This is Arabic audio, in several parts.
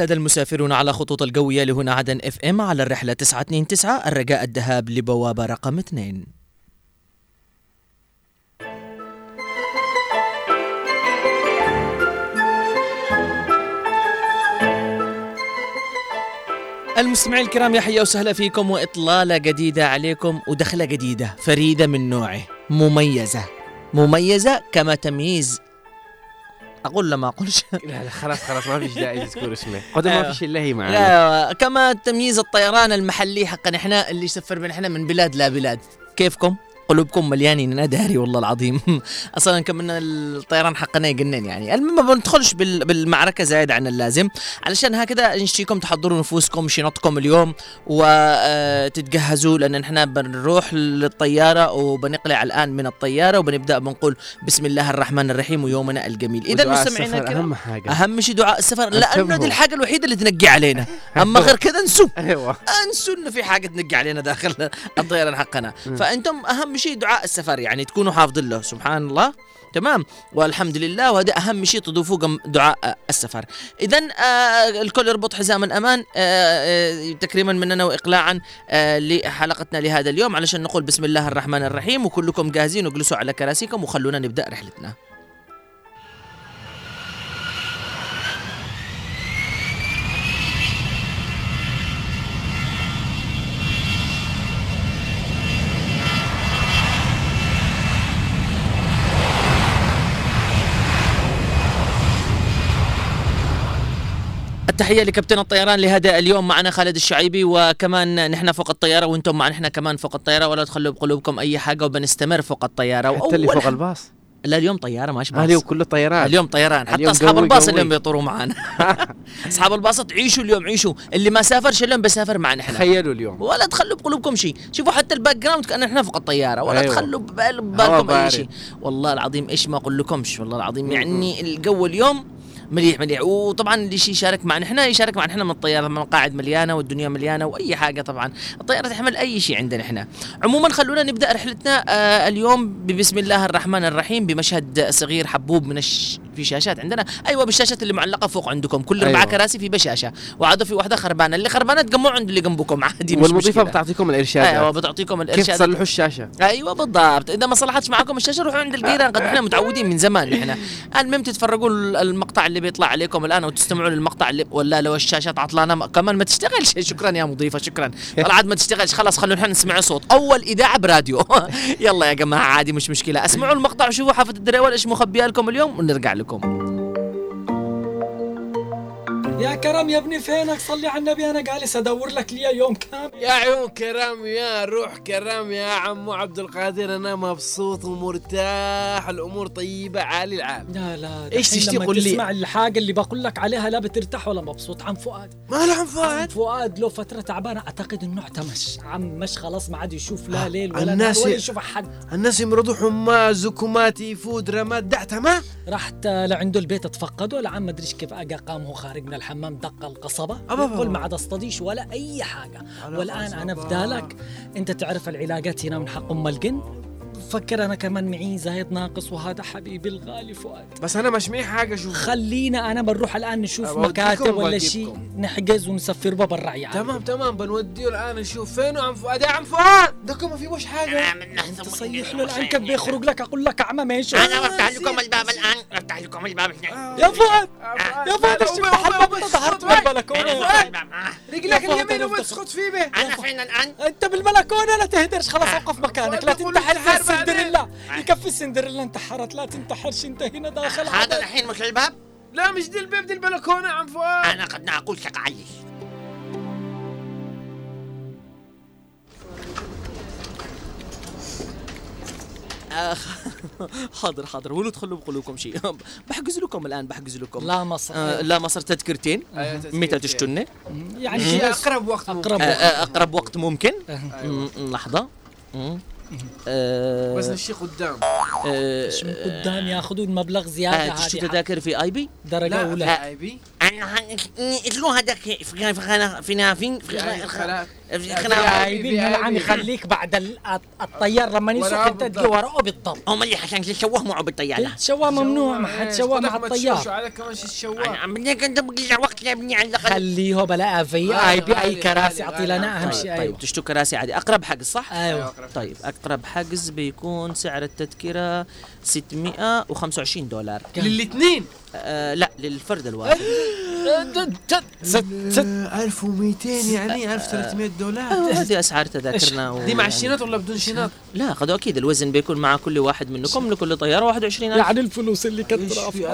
السادة المسافرون على خطوط الجوية لهنا عدن اف ام على الرحلة 929 الرجاء الذهاب لبوابة رقم 2 المستمعين الكرام يا حيا وسهلا فيكم وإطلالة جديدة عليكم ودخلة جديدة فريدة من نوعه مميزة. مميزة كما تمييز أقول لا ما أقولش لا لا خلاص خلاص ما فيش داعي تذكر اسمه قدر ما أيوة. فيش إلا هي معنا لا كما تمييز الطيران المحلي حقنا إحنا اللي يسفر من إحنا من بلاد لا بلاد كيفكم؟ قلوبكم مليانين أنا داري والله العظيم. أصلا كملنا الطيران حقنا يجنن يعني. المهم ما بندخلش بال- بالمعركة زايد عن اللازم. علشان هكذا نشتيكم تحضروا نفوسكم شنطكم اليوم وتتجهزوا لأن إحنا بنروح للطيارة وبنقلع الآن من الطيارة وبنبدأ بنقول بسم الله الرحمن الرحيم ويومنا الجميل. إذا مستمعينا أهم حاجة. أهم شيء دعاء السفر. لأنه. دي الحاجة الوحيدة اللي تنقي علينا. أما غير كذا انسوا. أيوه. انسوا إنه في حاجة تنقي علينا داخل الطيران حقنا. فأنتم أهم شيء دعاء السفر يعني تكونوا حافظين له سبحان الله. تمام؟ والحمد لله وهذا أهم شيء تضيفوه دعاء السفر. اذا آه الكل يربط حزام الامان آه آه تكريما مننا واقلاعا آه لحلقتنا لهذا اليوم علشان نقول بسم الله الرحمن الرحيم وكلكم جاهزين واجلسوا على كراسيكم وخلونا نبدأ رحلتنا. التحية لكابتن الطيران لهذا اليوم معنا خالد الشعيبي وكمان نحن فوق الطيارة وأنتم معنا نحن كمان فوق الطيارة ولا تخلوا بقلوبكم أي حاجة وبنستمر فوق الطيارة. حتى اللي فوق الباص. لا اليوم طيارة ماشي باص. اليوم كله طيران. اليوم طيران. حتى قوي الباص. اليوم بيطيروا معنا أصحاب الباص عيشوا اليوم عيشوا. اللي ما سافرش اليوم؟ بيسافر معنا إحنا. تخيلوا اليوم. ولا تخلوا بقلوبكم شيء. شوفوا حتى ال background كأن إحنا فوق الطيارة. ولا أيوة. تخلوا ببالكم أي. شيء. والله العظيم إيش ما أقول لكمش. والله العظيم يعني الجو اليوم مليح مليح. وطبعا اللي يشارك معنا إحنا يشارك معنا إحنا من الطيارة من المقاعد مليانة والدنيا مليانة وأي حاجة طبعا. الطيارة تحمل أي شيء عندنا إحنا. عموما خلونا نبدأ رحلتنا آه اليوم ببسم الله الرحمن الرحيم بمشهد صغير حبوب من الش... في شاشات عندنا. أيوه بالشاشات اللي معلقة فوق عندكم. كل أربع أيوة. كراسي في بشاشه وعادوا في واحدة خربانة. اللي خربانة تجمعوا عند اللي جنبكم عادي مش والمضيفه. بتعطيكم أيوه الإرشاد. بتعطيكم كيف الارشاد تصلحوا الشاشة؟ أيوه بالضبط. إذا ما صلحتش معكم الشاشة روحوا عند الجيران قد إحنا متعودين من زمان إحنا. المهم تتفرجوا ال- المقطع اللي بيطلع عليكم الآن وتستمعوا للمقطع اللي ولا لو الشاشات عطلانة ما- كمان ما تشتغلش. شكرا يا مضيفة شكرا. طلعت ما تشتغلش. خلاص خلونا إحنا نسمع صوت. أول إذاعة براديو. يلا يا جماعة عادي مش مشكلة. اسمعوا المقطع وشوفوا حافة الدريول إيش مخبيه لكم اليوم ونرجع لكم. يا كرم يا ابني فينك؟ صلي على النبي أنا جالس أدور لك لي يوم كامل. يا عيون كرام يا روح كرام يا عمو عبد القادر أنا مبسوط ومرتاح الأمور طيبة عالي العال لا لا دحين تشتي قول لي؟ تسمع الحاجة اللي بقول لك عليها لا بترتاح ولا مبسوط. عم فؤاد. ما له عم عم فؤاد فؤاد له فترة تعبانة أعتقد إنه اعتمش. عم مش خلاص ما عاد يشوف لا ليل ولا الناس ولا يشوف أحد. الناس يمرضوا حمى زكمات يفود رماد. دعتها ما؟ رحت لعنده البيت اتفقده لعم ما أدريش كيف اجى قام هو خارج من الحمام دق القصبة يقول. ما عاد اصطديش ولا أي حاجة والآن أنا قصبة. فدالك أنت تعرف العلاجات هنا من حق أم الجن فكر أنا كمان معي زايد ناقص وهذا حبيبي الغالي فؤاد. بس أنا مش معي حاجة شوف خلينا أنا بنروح الآن نشوف مكاتب ولا. شيء نحجز ونسفر برا يعني تمام تمام بنوديه الآن نشوف. فينه عم فؤاد؟ يا عم فؤاد! ده ما في وش حاجة؟ تصيح له الآن كيف بيخرج لك؟ أقول لك أعمى ماشي. أنا بفتح لكم الباب الآن. بفتح لكم الباب يا فؤاد! يا فؤاد إيش أنت ظهرت من البلكونه يا فؤاد. رجلك اليمين أنا وبتسقط فيه أنا فين الآن؟ أنت بالبلكونة لا تهدرش خلاص أوقف مكانك لا تنتحر السندريلا يكفي السندريلا انتحرت لا تنتحرش انت هنا داخل. هذا. الحين مش الباب؟ لا مش دي الباب دي البلكونة عم فؤاد. أنا قد أقول لك عيش آخ حاضر حاضر. ولو تخلوا بقلوبكم شيء بحجز لكم الآن بحجز لكم. لا مصر. آه لا مصر تذكرتين. أيوة،. متى تشتني؟ يعني أقرب وقت أقرب وقت. أقرب وقت ممكن. أيوة. لحظة. آه بس نمشي قدام. آه من قدام ياخذون مبلغ زيادة آه تشتري تذاكر في آي بي؟ درجة لا أولى. لا آي بي. أنا اتلو هذاك في في في في جايبين العم يخليك بعد ال- الطيار لما يسوق انت تجي بالضبط. وراه بالضبط هم اللي عشان تشوه معه بالطيارة. الشوا ممنوع ما حد شوا مع شو الطيار. عليك كمان شو أنت بقي وقت يا ابني على الأقل. خليه بلا في آي بي آي كراسي اعطي لنا أهم طيب, شيء طيب أيوه تشتوا كراسي عادي. أقرب حجز صح؟ أيوه. طيب أقرب حجز بيكون سعر التذكرة 625 دولار. للاثنين آه لا للفرد الواحد. ست ست 1200 يعني 1300 دولار. هذه أسعار تذاكرنا و... دي مع الشنطات ولا بدون شينات؟ لا خذوا أكيد الوزن بيكون مع كل واحد منكم لكل طيارة 21 يعني الفلوس اللي في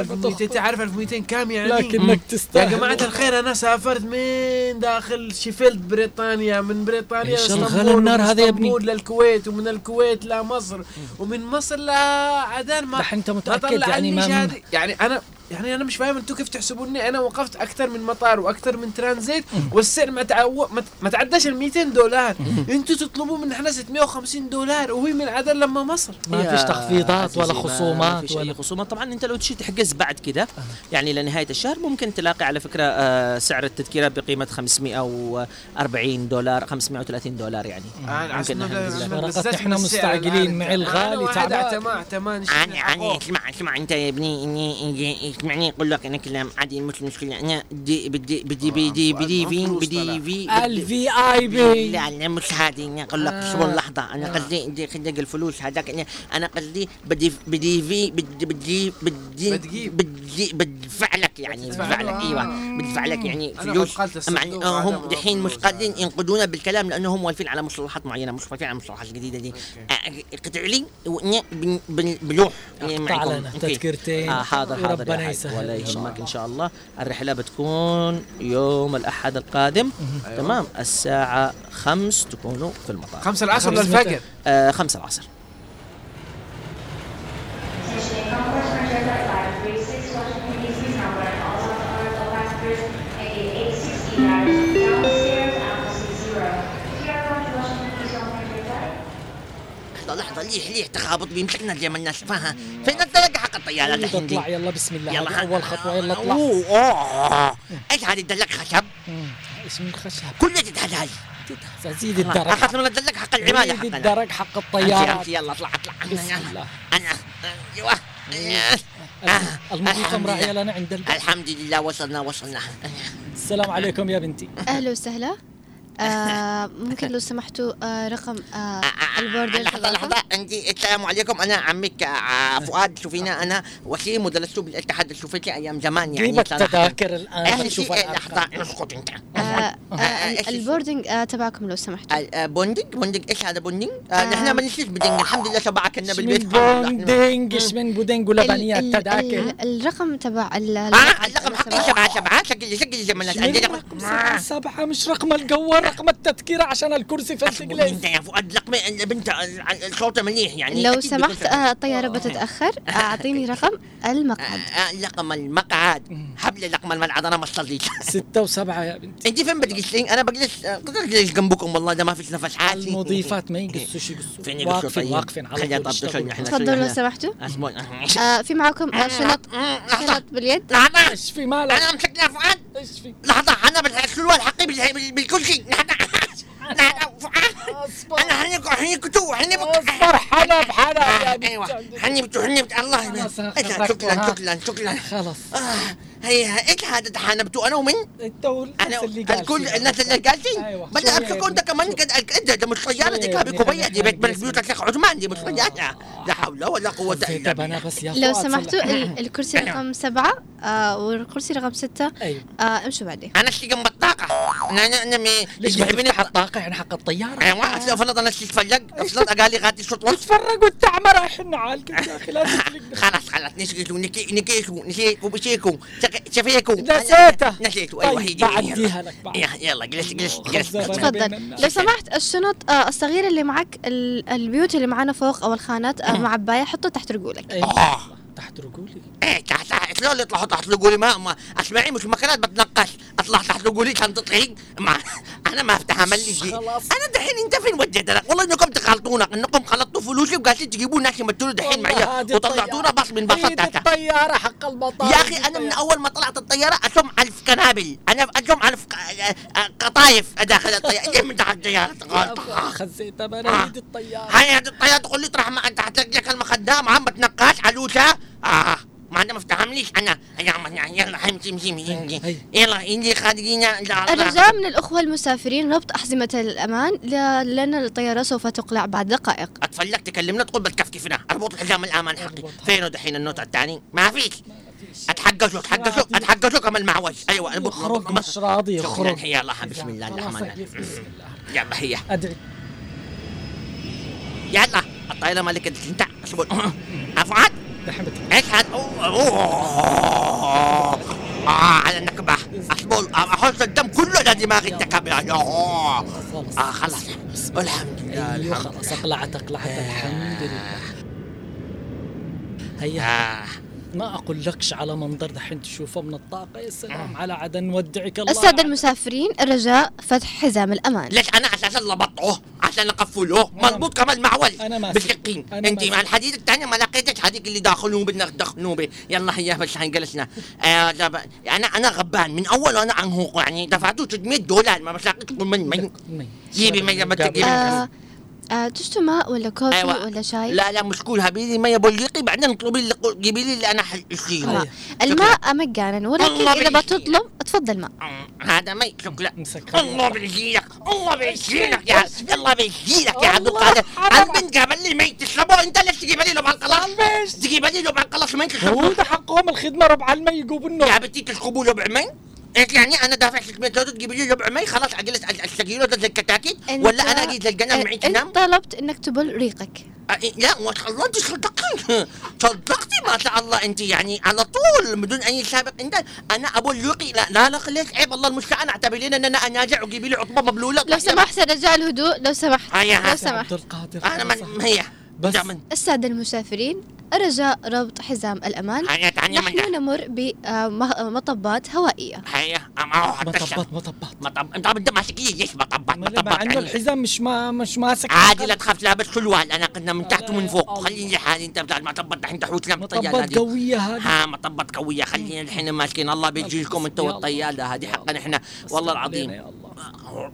1200 تعرف 1200 كام يعني؟ لكنك يا تستاهل. جماعة الخير أنا سافرت من داخل شيفيلد بريطانيا من بريطانيا الغلا النار هذا يا ابني؟ إسطنبول للكويت ومن الكويت لمصر ومن مصر لعدن ما أنت متأكد طلع يعني عني ما شهادة. يعني أنا يعني أنا مش فاهم أنتم كيف تحسبوني أنا وقفت أكثر من مطار وأكثر من ترانزيت والسعر ما تعو... ما, تعداش ال 200 دولار. أنتوا تطلبوا من إحنا 650 دولار وهي من عدن لما مصر. ما فيش تخفيضات ولا ما خصومات فيش أي ولا خصومات. طبعا أنت لو تشي تحجز بعد كده يعني لنهاية الشهر ممكن تلاقي على فكرة آه، سعر التذكرة بقيمة 540 دولار 530 دولار يعني. ممكن إحنا مستعجلين مع الغالي تعبان. تعبان أنا أنا اسمع اسمع أنت يا ابني اسمعني أقول لك أنا كلام عادي مش مشكله أنا بدي بدي بدي بدي بدي في بدي في الفي اي بي لا لا مش هذه أنا أقول لك اصبر لحظه أنا قصدي بدي خدك الفلوس هذاك أنا أنا قصدي بدي بدي في بدي بدي بدي بتجيب. بدي بدفع لك يعني بتدفع بدفع له، لك آه. أيوه بدفع لك يعني فلوس هم دحين مش. قادرين ينقذونا بالكلام لانهم واقفين على مصطلحات معينة مش واقفين على المصطلحات الجديده دي. آه، قطع لي وإني بن- بن- بلوح يعني اقطع معكم. تذكرتين. آه حاضر حاضر يسهل ولا إن شاء يهمك إن شاء الله. الرحلة بتكون يوم الأحد القادم. تمام. الساعة خمس تكونوا في المطار. خمسة العصر خمسة للفجر آه خمسة العصر. Attention, Concourse Frontier Flight 536 Washington DC number, all of all passengers exit 860 downstairs, Apple C0. If you are going to Washington DC on Frontier Flight, لحظة لحظة ليح ليح تخابط بيمسكنا زي ما الناس فاها فين الطياره يلا الحين اطلع يلا بسم الله. يلا أول خطوة. يلا اطلع. أوه إيش هذه الدلق خشب. إيش من الخشب كلها تتهزاز زيد الدرج. اخذت من الدلق حق العمالة زيد حقنا. الدرج حق أمشي- الطيارات. أمشي، يلا اطلع اطلع. بسم أنا الله. أنا. أيوه. آه. المضيفه الحمد مراعيه لله. لنا عند الحمد لله وصلنا وصلنا. السلام عليكم يا بنتي. أهلا وسهلا. آه ممكن لو سمحتوا آه رقم آه البوردر لحظة لحظة. انت السلام عليكم. أنا عمك آه، فؤاد. شوفينا أنا وسيم ودرست بالاتحاد السوفيتي أيام زمان يعني جيب صراحة. التذاكر الآن الأرقام. لحظة اسكت أنت. البوردنج تبعكم لو سمحتوا. بوندنج بوندنج إيش هذا بوندنج؟ نحن ما نسيش بدنج الحمد لله لنا إيش بالبيت. بوندينج إيش من ال- التذاكر ال- الرقم تبع ال- آه الرقم حقي. سبعة سبعة. شكل شكل زي ما الناس من عندنا رقم سبعة. مش رقم القوة رقم التذكرة عشان الكرسي في الجليس أنت يا فؤاد رقم البنت آه، الصوت مليح يعني. لو سمحت. آه الطيارة بتتأخر. أعطيني رقم المقعد. آه، آه، رقم المقعد. حبل رقم المقعد. أنا ما استضيف ستة وسبعة يا بنتي. أنت فين بتجلسين؟ أنا بجلس آه، قدر أجلس جنبكم والله ده ما فيش نفس عادي المضيفات ما يقصوش يقصوا. فين يقصوا؟ واقفين طيب؟ واقفين على تفضلوا لو سمحتوا. في معكم شنط شنط باليد. لحظة. إيش في مالك؟ أنا مسكنا فؤاد إيش في؟ لحظة. أنا بالحلوة الحقي بال- بال- بالكرسي. أنا هني هني كتو هني اصبر يا بنتي أيوه هني بتو هني الله إيه، شكرا. شكرا شكرا خلاص آه، هي إيش هذا دحين بتو أنا ومن انت أنا الكل. الناس اللي قالتين أيوة. بل شوية امسكوا انت. كمان قد- انت ده مش طياره دي كابي كوبيه دي بيت من خلينا بيوت الشيخ عثمان دي مش طياره لا حول ولا قوة إلا بالله. بس يا لو سمحتوا الكرسي رقم سبعة آه والكرسي رقم ستة أيوه. آه امشوا بعدين. أنا اشتي جنب الطاقة. أنا أنا أنا مي- ليش يحبني بتفتح الطاقة يعني حق الطيارة؟ أيوه اصل فرض أنا اشتي تفلق أصلا قال لي غادي شوط يا أخي لا تفلقنا خلاص خلاص نسيتوا نكيتوا نسيتوا بشيكوا شفيكوا نسيته. نسيتوا أيوه طيب هيجي بعديها لك بعد. يلا جلس جلس جلس. تفضل. لو سمحت الشنط آه الصغيرة اللي معك ال- البيوت اللي معانا فوق أو الخانات آه معباية حطوا تحت رجولك. أيوة. آه، تحترقوا لي إيه تحت تحت شلون يطلعوا تحت لقولي ما, ما أسمعي مش مكانات بتنقش. أطلع تحت لقولي عشان تطلعي ما أنا ما أفتح عمل لي شيء. أنا دحين أنت فين وديتنا والله إنكم تخلطونا إنكم خلطتوا فلوسي وقاعدين تجيبوا ناس يمثلوا دحين معي وطلعتونا. بس من تاتا الطيارة حق المطار. يا أخي أنا من أول ما طلعت الطيارة أشم على القنابل أنا أشم على قطايف داخل الطيارة. ليه من تحت الطيارة؟ خزيت بريد الطيارة. هاي هذه الطيارة تقول لي تروح ما تحت رجلك المخدام عم بتنقاش علوسه آه ما أنا مفتحمليش أنا يلا يلا حمشي مشي مشي هي. يلا انجي خارجينا الرجاء من الأخوة المسافرين ربط أحزمة الأمان. ل- لأن الطيارة سوف تقلع بعد دقائق. أتفلق تكلمنا تقول بتكفكفنا أربط الحزام الأمان حقي. فينه دحين النوت الثاني؟ ما فيش. اتحقشوا اتحقشوا اتحقشوا كما المعوج أيوه اربط يخرج مش راضي شكرا. يخرج يلا بسم الله الرحمن الرحيم. يلا هي أدعي. يلا الطائرة مالك انت اصبر أوه، أوه. آه على النكبة اصبر أحس الدم كله لدماغي انتكب آه خلاص. آه، خلاص. الحمد لله أيوه خلاص. اقلعت اقلعت الحمد لله. هيا. آه. ما أقول لكش على منظر دحين تشوفه من الطاقة يا سلام على عدن نودعك الله. السادة المسافرين الرجاء فتح حزام الأمان. ليش أنا أساسا لبطه عشان اقفله مربوط كمان معول. أنا ماسك. بالسكين أنا أنت. مع الحديد الثاني ما لقيتش حديد اللي داخلوه بدنا دخلوه به. يلا هيا بس الحين جلسنا. آه أنا أنا غبان. من أول وأنا عنهوق يعني. دفعته 600 دولار. ما بس لقيت من من مي. جيبي مية بتجيبي. آه تشتوا ماء ولا كوفي أيوة. ولا شاي؟ لا لا مش كول هبيلي مية بوليقي بعدين اطلبي لي جيبي لي اللي أنا حشيله ماء الماء مجانا ولكن بيجزيك. بتطلب تفضل ماء هذا مي شكرا مسكر الله بيجيلك الله بيجيلك يا الله بيجيلك يا عبد القادر. البنت جاب لي مي تشربه أنت ليش تجيب لي له بعنقلص تجيب لي بعنقلص مي هو تشربه ده حقهم الخدمة ربع المي يقوبوا النوم يا بنتي تشربوا له إيش يعني أنا دافع 600 دولار تجيب لي له بعمين خلاص اجلس ده زي الكتاكيت. ولا أنا أجي الجنان معي تنام طلبت إنك تبل ريقك. لا ما شاء الله أنت صدقتي صدقتي ما شاء الله أنت يعني على طول بدون أي سابق. أنت أنا أبو اللوقي لا لا لا ليش عيب. الله المستعان اعتبرين إن أنا انازع وجيبي لي عطبه مبلولة. لو سمحت رجاء الهدوء. لو سمحت. هيا لو. سمحت. عبد القادر أنا من هي. بس. بس من السادة المسافرين. الرجاء ربط حزام الأمان. هيا تعني من نحن نمر بمطبات هوائية. هيا معه حتى الشم مطبط مطبط مطب أنت انت ماسك لي ليش مطبات؟ مطبات مع إنه يعني. الحزام مش ما مش ماسك عادي لا تخاف لابس شلوال أنا قلنا من تحت ومن فوق. الله. خليني حالي أنت بتاع المطبات الحين الطيالة مطبات دي قوية هذه. ها مطبات قوية. خلينا الحين ماسكين. الله بيجي لكم الله. والطيالة هذه. حقا إحنا. والله العظيم. يا الله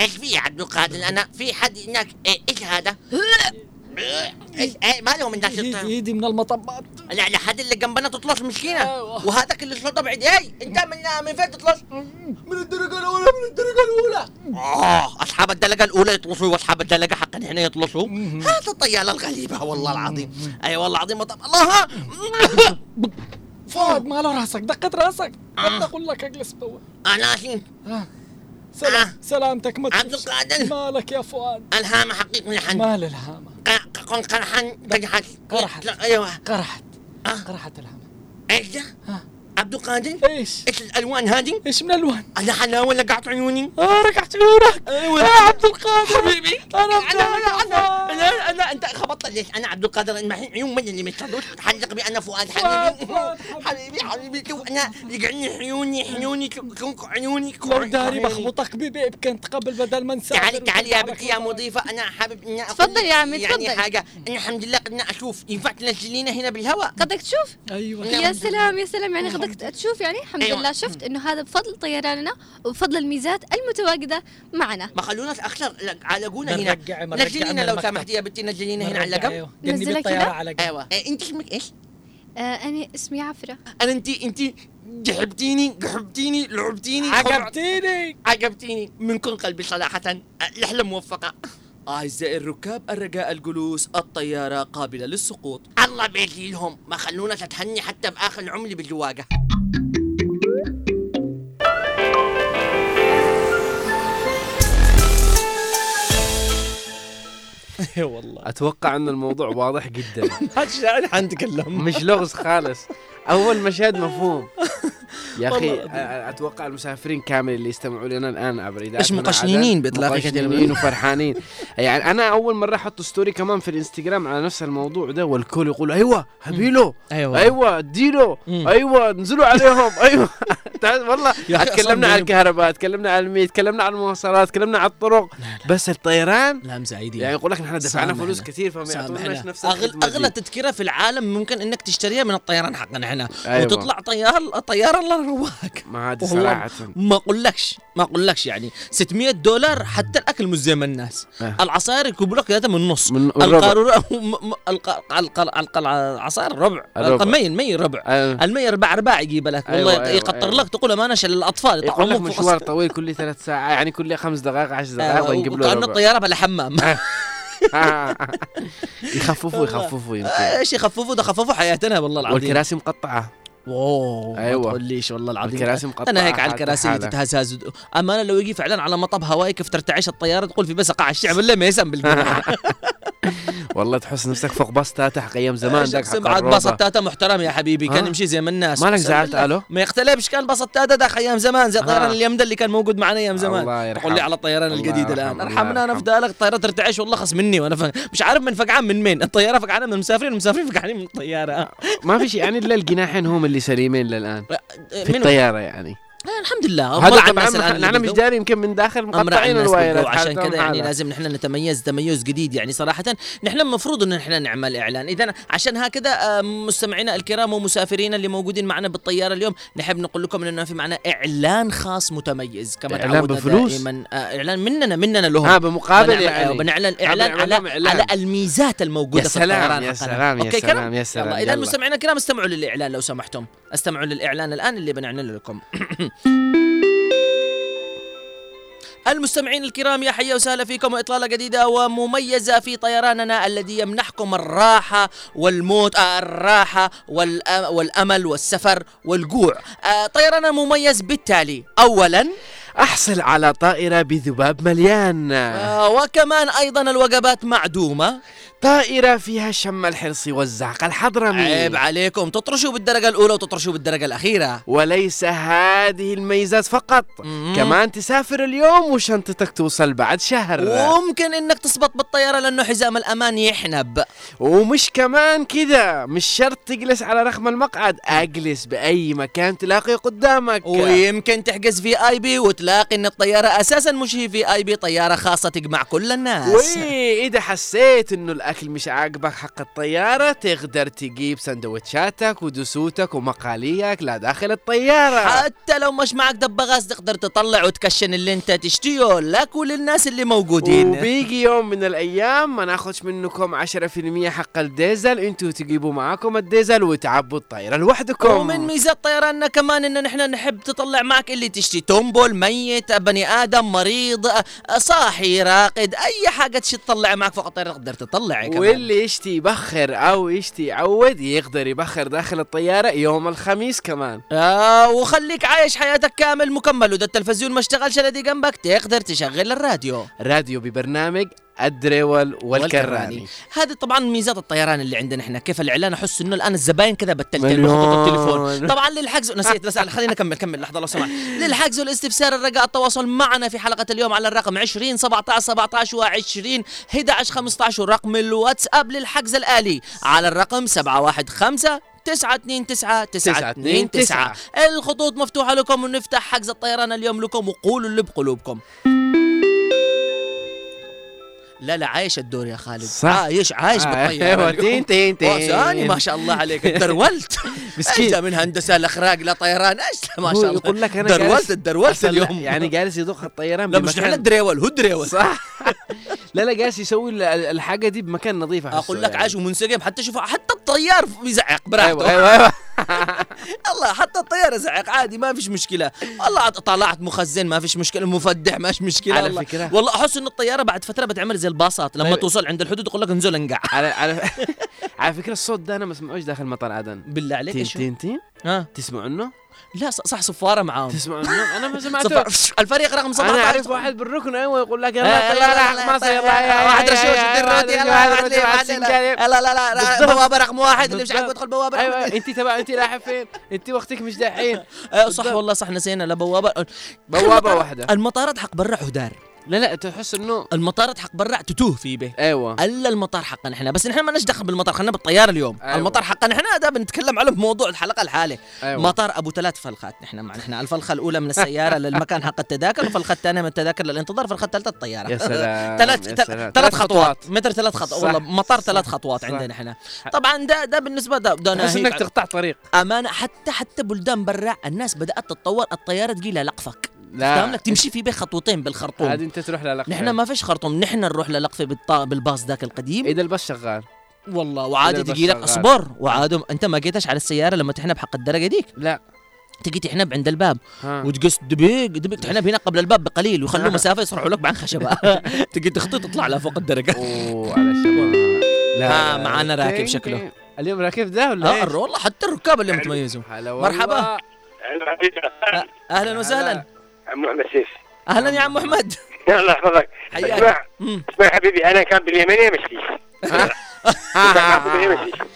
إيش في يا عبد القادر؟ أنا في حد هناك. إيه، إيش هذا؟ إيش إيه. ما لهم الناس ايدي يطلعوا. ايدي من المطبات. لا لا حد اللي جنبنا تطلص مسكينة أيوة. وهذاك اللي صوته بعيد اي أنت من من فين تطلص؟ من الدرجة الأولى من الدرجة الأولى. آه أصحاب الدلقة الأولى يطلصوا وأصحاب الدلقة حقا هنا يطلصوا هذا الطيالة الغريبة والله العظيم. أي والله العظيم مطب الله فؤاد ما له راسك؟ دقت راسك. بدي أقول لك أجلس بوا. أنا أسين آه. سلام سلامتك ما عبد. القادر. مالك يا فؤاد؟ الهامة حقيقي لحن مال الهامة قن قرحان قرحان قرحت. أيوه قرحت آه. قرحت الهامة إيش ده؟ ها عبد القادر؟ إيش؟ إيش الألوان هذه؟ إيش من الوان أنا حلاوه لقعت عيوني؟ آه رقعت عيونك. أيوه. يا عبد القادر. حبيبي. أنا أنا أنا أنا أنا, أنا أنت خبطت ليش؟ أنا عبد القادر. الحين عيون من اللي متخلوش؟ حلق بي أنا فؤاد. حبيبي. حبيبي حبيبي. شوف أنا يقعني عيوني عيوني شوف عيوني. لو داري بخبطك ببيب كنت قبل بدل ما نسافر تعالي تعالي يا بنتي يا وضعك. مضيفة. أنا حابب أقول تفضل يا عمي، يعني تفضل. حاجة. إن الحمد لله قدنا أشوف. ينفع تنزلينا هنا بالهواء؟ قدك تشوف؟ أيوه. يا سلام يا سلام. يعني قدك تشوف يعني؟ الحمد أيوة. لله. شفت إنه هذا بفضل طيراننا وبفضل الميزات المتواجدة معنا. ما خلوناش أكثر علقونا هنا. نزلينا لو. سمحتي يا بنتي نزلينا هنا على اللقب نزلك أيوة. إيه، أنت اسمك إيش؟ آه أنا اسمي عفرة. أنا أنت أنت جحبتيني قحبتيني لعبتيني عجبتيني عجبتيني من كل قلبي صراحة. رحلة موفقة. أعزائي الركاب الرجاء الجلوس الطيارة قابلة للسقوط. الله بيجيلهم ما خلونا تتهني حتى بآخر عمري بالزواجة اي والله. أتوقع إن الموضوع واضح جدا. الشاعر حنتكلم مش لغز خالص. أول مشهد مفهوم. يا أخي أتوقع المسافرين كامل اللي يستمعوا لنا الآن عبر مقشنينين عدن، بإطلاق كثير مقشنينين وفرحانين. يعني أنا أول مرة أحط ستوري كمان في الإنستغرام على نفس الموضوع ده والكل يقول أيوه هبيله. أيوه. أيوه اديله. أيوه انزلوا عليهم. أيوه. والله تكلمنا أصلاً عن الكهرباء تكلمنا عن الميت تكلمنا عن المواصلات تكلمنا عن الطرق. بس الطيران؟ لا مساعدين يعني. يقول لك نحن دفعنا. فلوس كثير فما. يعطوناش نفس. أغلى تذكرة في العالم ممكن إنك تشتريها من الطيران حقنا. إحنا أيوة. وتطلع طيار طياره الله رواك ما والله صراحة ما اقولكش ما أقولكش يعني 600 دولار حتى الأكل مش زي ما الناس آه. العصائر يكبوا لك من النص من. القارورة العصائر ربع. المي المي ربع آه. المي ربع رباع يجيب لك والله أيوة، أيوة، يقطر أيوة. لك تقول امانه عشان الأطفال يقول لك مشوار طويل كل ثلاث ساعات يعني كل خمس دقائق عشر دقائق آه، ونجيب له وكأن ربع. الطياره بلا حمام يخففوا يخففوا يمكن. إيش يخففوا؟ ده خففوا حياتنا والله العظيم. والكراسي مقطعة. اوه أيوة. ما تقوليش والله العظيم الكراسي مقطعة أنا هيك على الكراسي اللي. تتهزهز أما أنا لو يجي فعلا على مطب هوائي كيف ترتعش الطيارة تقول في بس قاع الشعب الا ميسم بالجناح والله تحس نفسك فوق باص تحت حق أيام زمان ذاك حق بعد. باص التاتا محترم يا حبيبي كان؟ يمشي زي ما الناس مالك زعلت. ألو ما يختلفش كان باص التاتا ذاك أيام زمان زي طيران ها. اليم ده اللي كان موجود معنا أيام زمان الله يرحمه. تقول لي على الطيران الجديد الآن أرحمنا أنا يرحمه. فدالك الطياره ترتعش والله خص مني وأنا. مش عارف من فقعان من مين الطيارة فقعانة من المسافرين المسافرين فقعانين من الطيارة ما في شيء يعني الا الجناحين هم اللي سليمين للآن في منو؟ الطيارة يعني الحمد لله هذا طبعا نحن مش داري يمكن من داخل مقطعين الوايرات عشان كذا يعني. لازم نحن نتميز تميز جديد يعني صراحة نحن المفروض إن نحن نعمل إعلان اذا عشان هكذا آه، مستمعينا الكرام ومسافرينا اللي موجودين معنا بالطيارة اليوم نحب نقول لكم إنه في معنا إعلان خاص متميز كما تعودنا بفلوس؟ دائما آه، إعلان مننا مننا لهم ها بمقابل يعني بنعلن إعلان على إعلان. على الميزات الموجودة يا في الطيران سلام يا. سلام يا سلام؟ يا سلام اذا. مستمعينا الكرام استمعوا للإعلان لو سمحتم استمعوا للإعلان الآن اللي بنعلن لكم المستمعين الكرام يا حيا وسهلا فيكم. واطلاله جديدة ومميزة في طيراننا الذي يمنحكم الراحة والموت آه الراحة والأ- والأمل والسفر والجوع. آه طيراننا مميز بالتالي. اولا أحصل على طائرة بذباب مليان. آه وكمان أيضا الوجبات معدومة. طائرة فيها الشم الحرصي والزعق الحضرمي. عيب عليكم. تطرشوا بالدرجة الأولى وتطرشوا بالدرجة الأخيرة. وليس هذه الميزات فقط. مم. كمان تسافر اليوم وشنطتك توصل بعد شهر. وممكن إنك تسبط بالطيارة لأنه حزام الأمان يحنب. ومش كمان كذا. مش شرط تجلس على رقم المقعد. أجلس بأي مكان تلاقي قدامك. ويمكن تحجز في اي بي وتلاقي إن الطيارة أساسا مش هي في اي بي طيارة خاصة تجمع كل الناس. واذا حسيت إنه الاكل مش عاجبك حق الطيارة تقدر تجيب سندوتشاتك ودسوتك ومقاليك لداخل الطيارة. حتى لو مش معك دبغاس تقدر تطلع وتكشن اللي أنت تشتيه لك وللناس اللي موجودين. وبيجي يوم من الأيام ما ناخدش منكم 10% حق الديزل أنتوا تجيبوا معاكم الديزل وتعبوا الطيارة لوحدكم. ومن ميزات طيراننا كمان إن نحن نحب تطلع معك اللي تشتي تومبول ميت بني آدم مريض صاحي راقد أي حاجة تشي تطلع معك فوق الطيارة تقدر تطلع. كمان. واللي يشتي يبخر أو يشتي يعود يقدر يبخر داخل الطيارة يوم الخميس كمان. آه وخليك عايش حياتك كامل مكمل وده التلفزيون ما اشتغلش الذي جنبك تقدر تشغل الراديو. راديو ببرنامج الدريول والكراني. هذه طبعا ميزات الطيران اللي عندنا إحنا. كيف الإعلان؟ أحس إنه الآن الزباين كذا بتلتل. بخطوط التليفون. طبعا للحجز نسيت بس خلينا نكمل كمل لحظة لو سمحت. للحجز والاستفسار الرجاء التواصل معنا في حلقة اليوم على الرقم 20 17 17 و20 11 15 ورقم الواتساب للحجز الآلي على الرقم 715 تسعة اتنين تسعة تسعة اتنين تسعة. الخطوط مفتوحة لكم ونفتح حجز الطيران اليوم لكم وقولوا اللي بقلوبكم. لا لا عايش الدور يا خالد. صح. عايش عايش بالطيارة أيوه اليوم. تين تين. تين ما شاء الله عليك. درولت مسكين. مسكين من هندسة الأخراج لا طيران. إيش ما شاء الله. يقول لك أنا درولت درولت اليوم. يعني جالس يدق الطيران لا مش نحن الدريول هو الدريول. صح. لا لا جالس يسوي ال- الحاجة دي بمكان نظيف أقول لك. عايش ومنسجم. حتى شوف حتى الطيار بيزعق براحته. أيوه أيوه أيوه. الله حتى الطيار يزعق عادي ما فيش مشكلة. والله طلعت مخزن ما فيش مشكلة. مفدح ما فيش مشكلة. على والله. فكرة. والله أحس إن الطيارة بعد فترة بتعمل زي الباصات لما طيب. توصل عند الحدود يقول لك انزل انقع على على على فكرة الصوت ده أنا ما اسمعوش داخل مطار عدن بالله عليك تين؟ تين تين ها تسمع عنه لا صح صفارة معاهم تسمع النوم؟ أنا ما سمعته الفريق رقم 17 أنا أعرف واحد بالركن أيوه يقول لك يلا يلا يلا لا لا مصر يلا لا واحد رشوش يدير روتي يلا ليه واحد ليه لا لا. بوابه رقم واحد اللي مش عارف. يدخل بوابة أيوه انت تبع انت رايحة فين؟ انت وقتك مش دحين أيوه صح والله صح نسينا لا بوابة بوابة المطار- واحدة. المطارات حق برا حدار لا لا تحس إنه المطارات حق برا تتوه في به. أيوه. إلا المطار حقنا إحنا. بس نحن ما دخل بالمطار خلينا بالطيارة اليوم. أيوة. المطار حقنا إحنا ده بنتكلم عنه بموضوع الحلقة الحالة أيوة. مطار أبو ثلاث فلخات نحن معنا. نحن الفلخة الأولى من السيارة للمكان حق التذاكر الفلخة الثانية من التذاكر للانتظار الفلخة الثالثة الطيارة. يا سلام ثلاث ثلاث خطوات. متر ثلاث خطوات. والله مطار ثلاث خطوات صح. عندنا إحنا. طبعا ده ده بالنسبة ده, ده تحس إنك تقطع طريق. أمانة حتى حتى بلدان برا الناس بدأت تتطور الطيارة تجي لها لقفك. فاهم لك تمشي في بيه خطوتين بالخرطوم. هذه انت تروح للقفه نحن ما فيش خرطوم نحن نروح للقفه بالطا... بالباص ذاك القديم. إذا الباص شغال. والله وعادي تجي لك اصبر وعادي أنت ما جيتش على السيارة لما تحنب حق الدرجة ديك؟ لا. تجي تحنب عند الباب. وتقص دبيق دبيق. تحنب هنا قبل الباب بقليل. ويخلوا مسافة يصرحوا لك بعن خشبة. تجي تخطي تطلع لها فوق الدرجة. أوه على الشباب. ها، معانا راكب شكله. اليوم راكب ده ولا آه والله حتى الركاب اللي متميزوا هلا مرحبا. أهلا وسهلا. عم محمد سيف. أهلا يا عم محمد. الله يحفظك حياك. اسمع. اسمع حبيبي أنا كان باليمنية مشتيش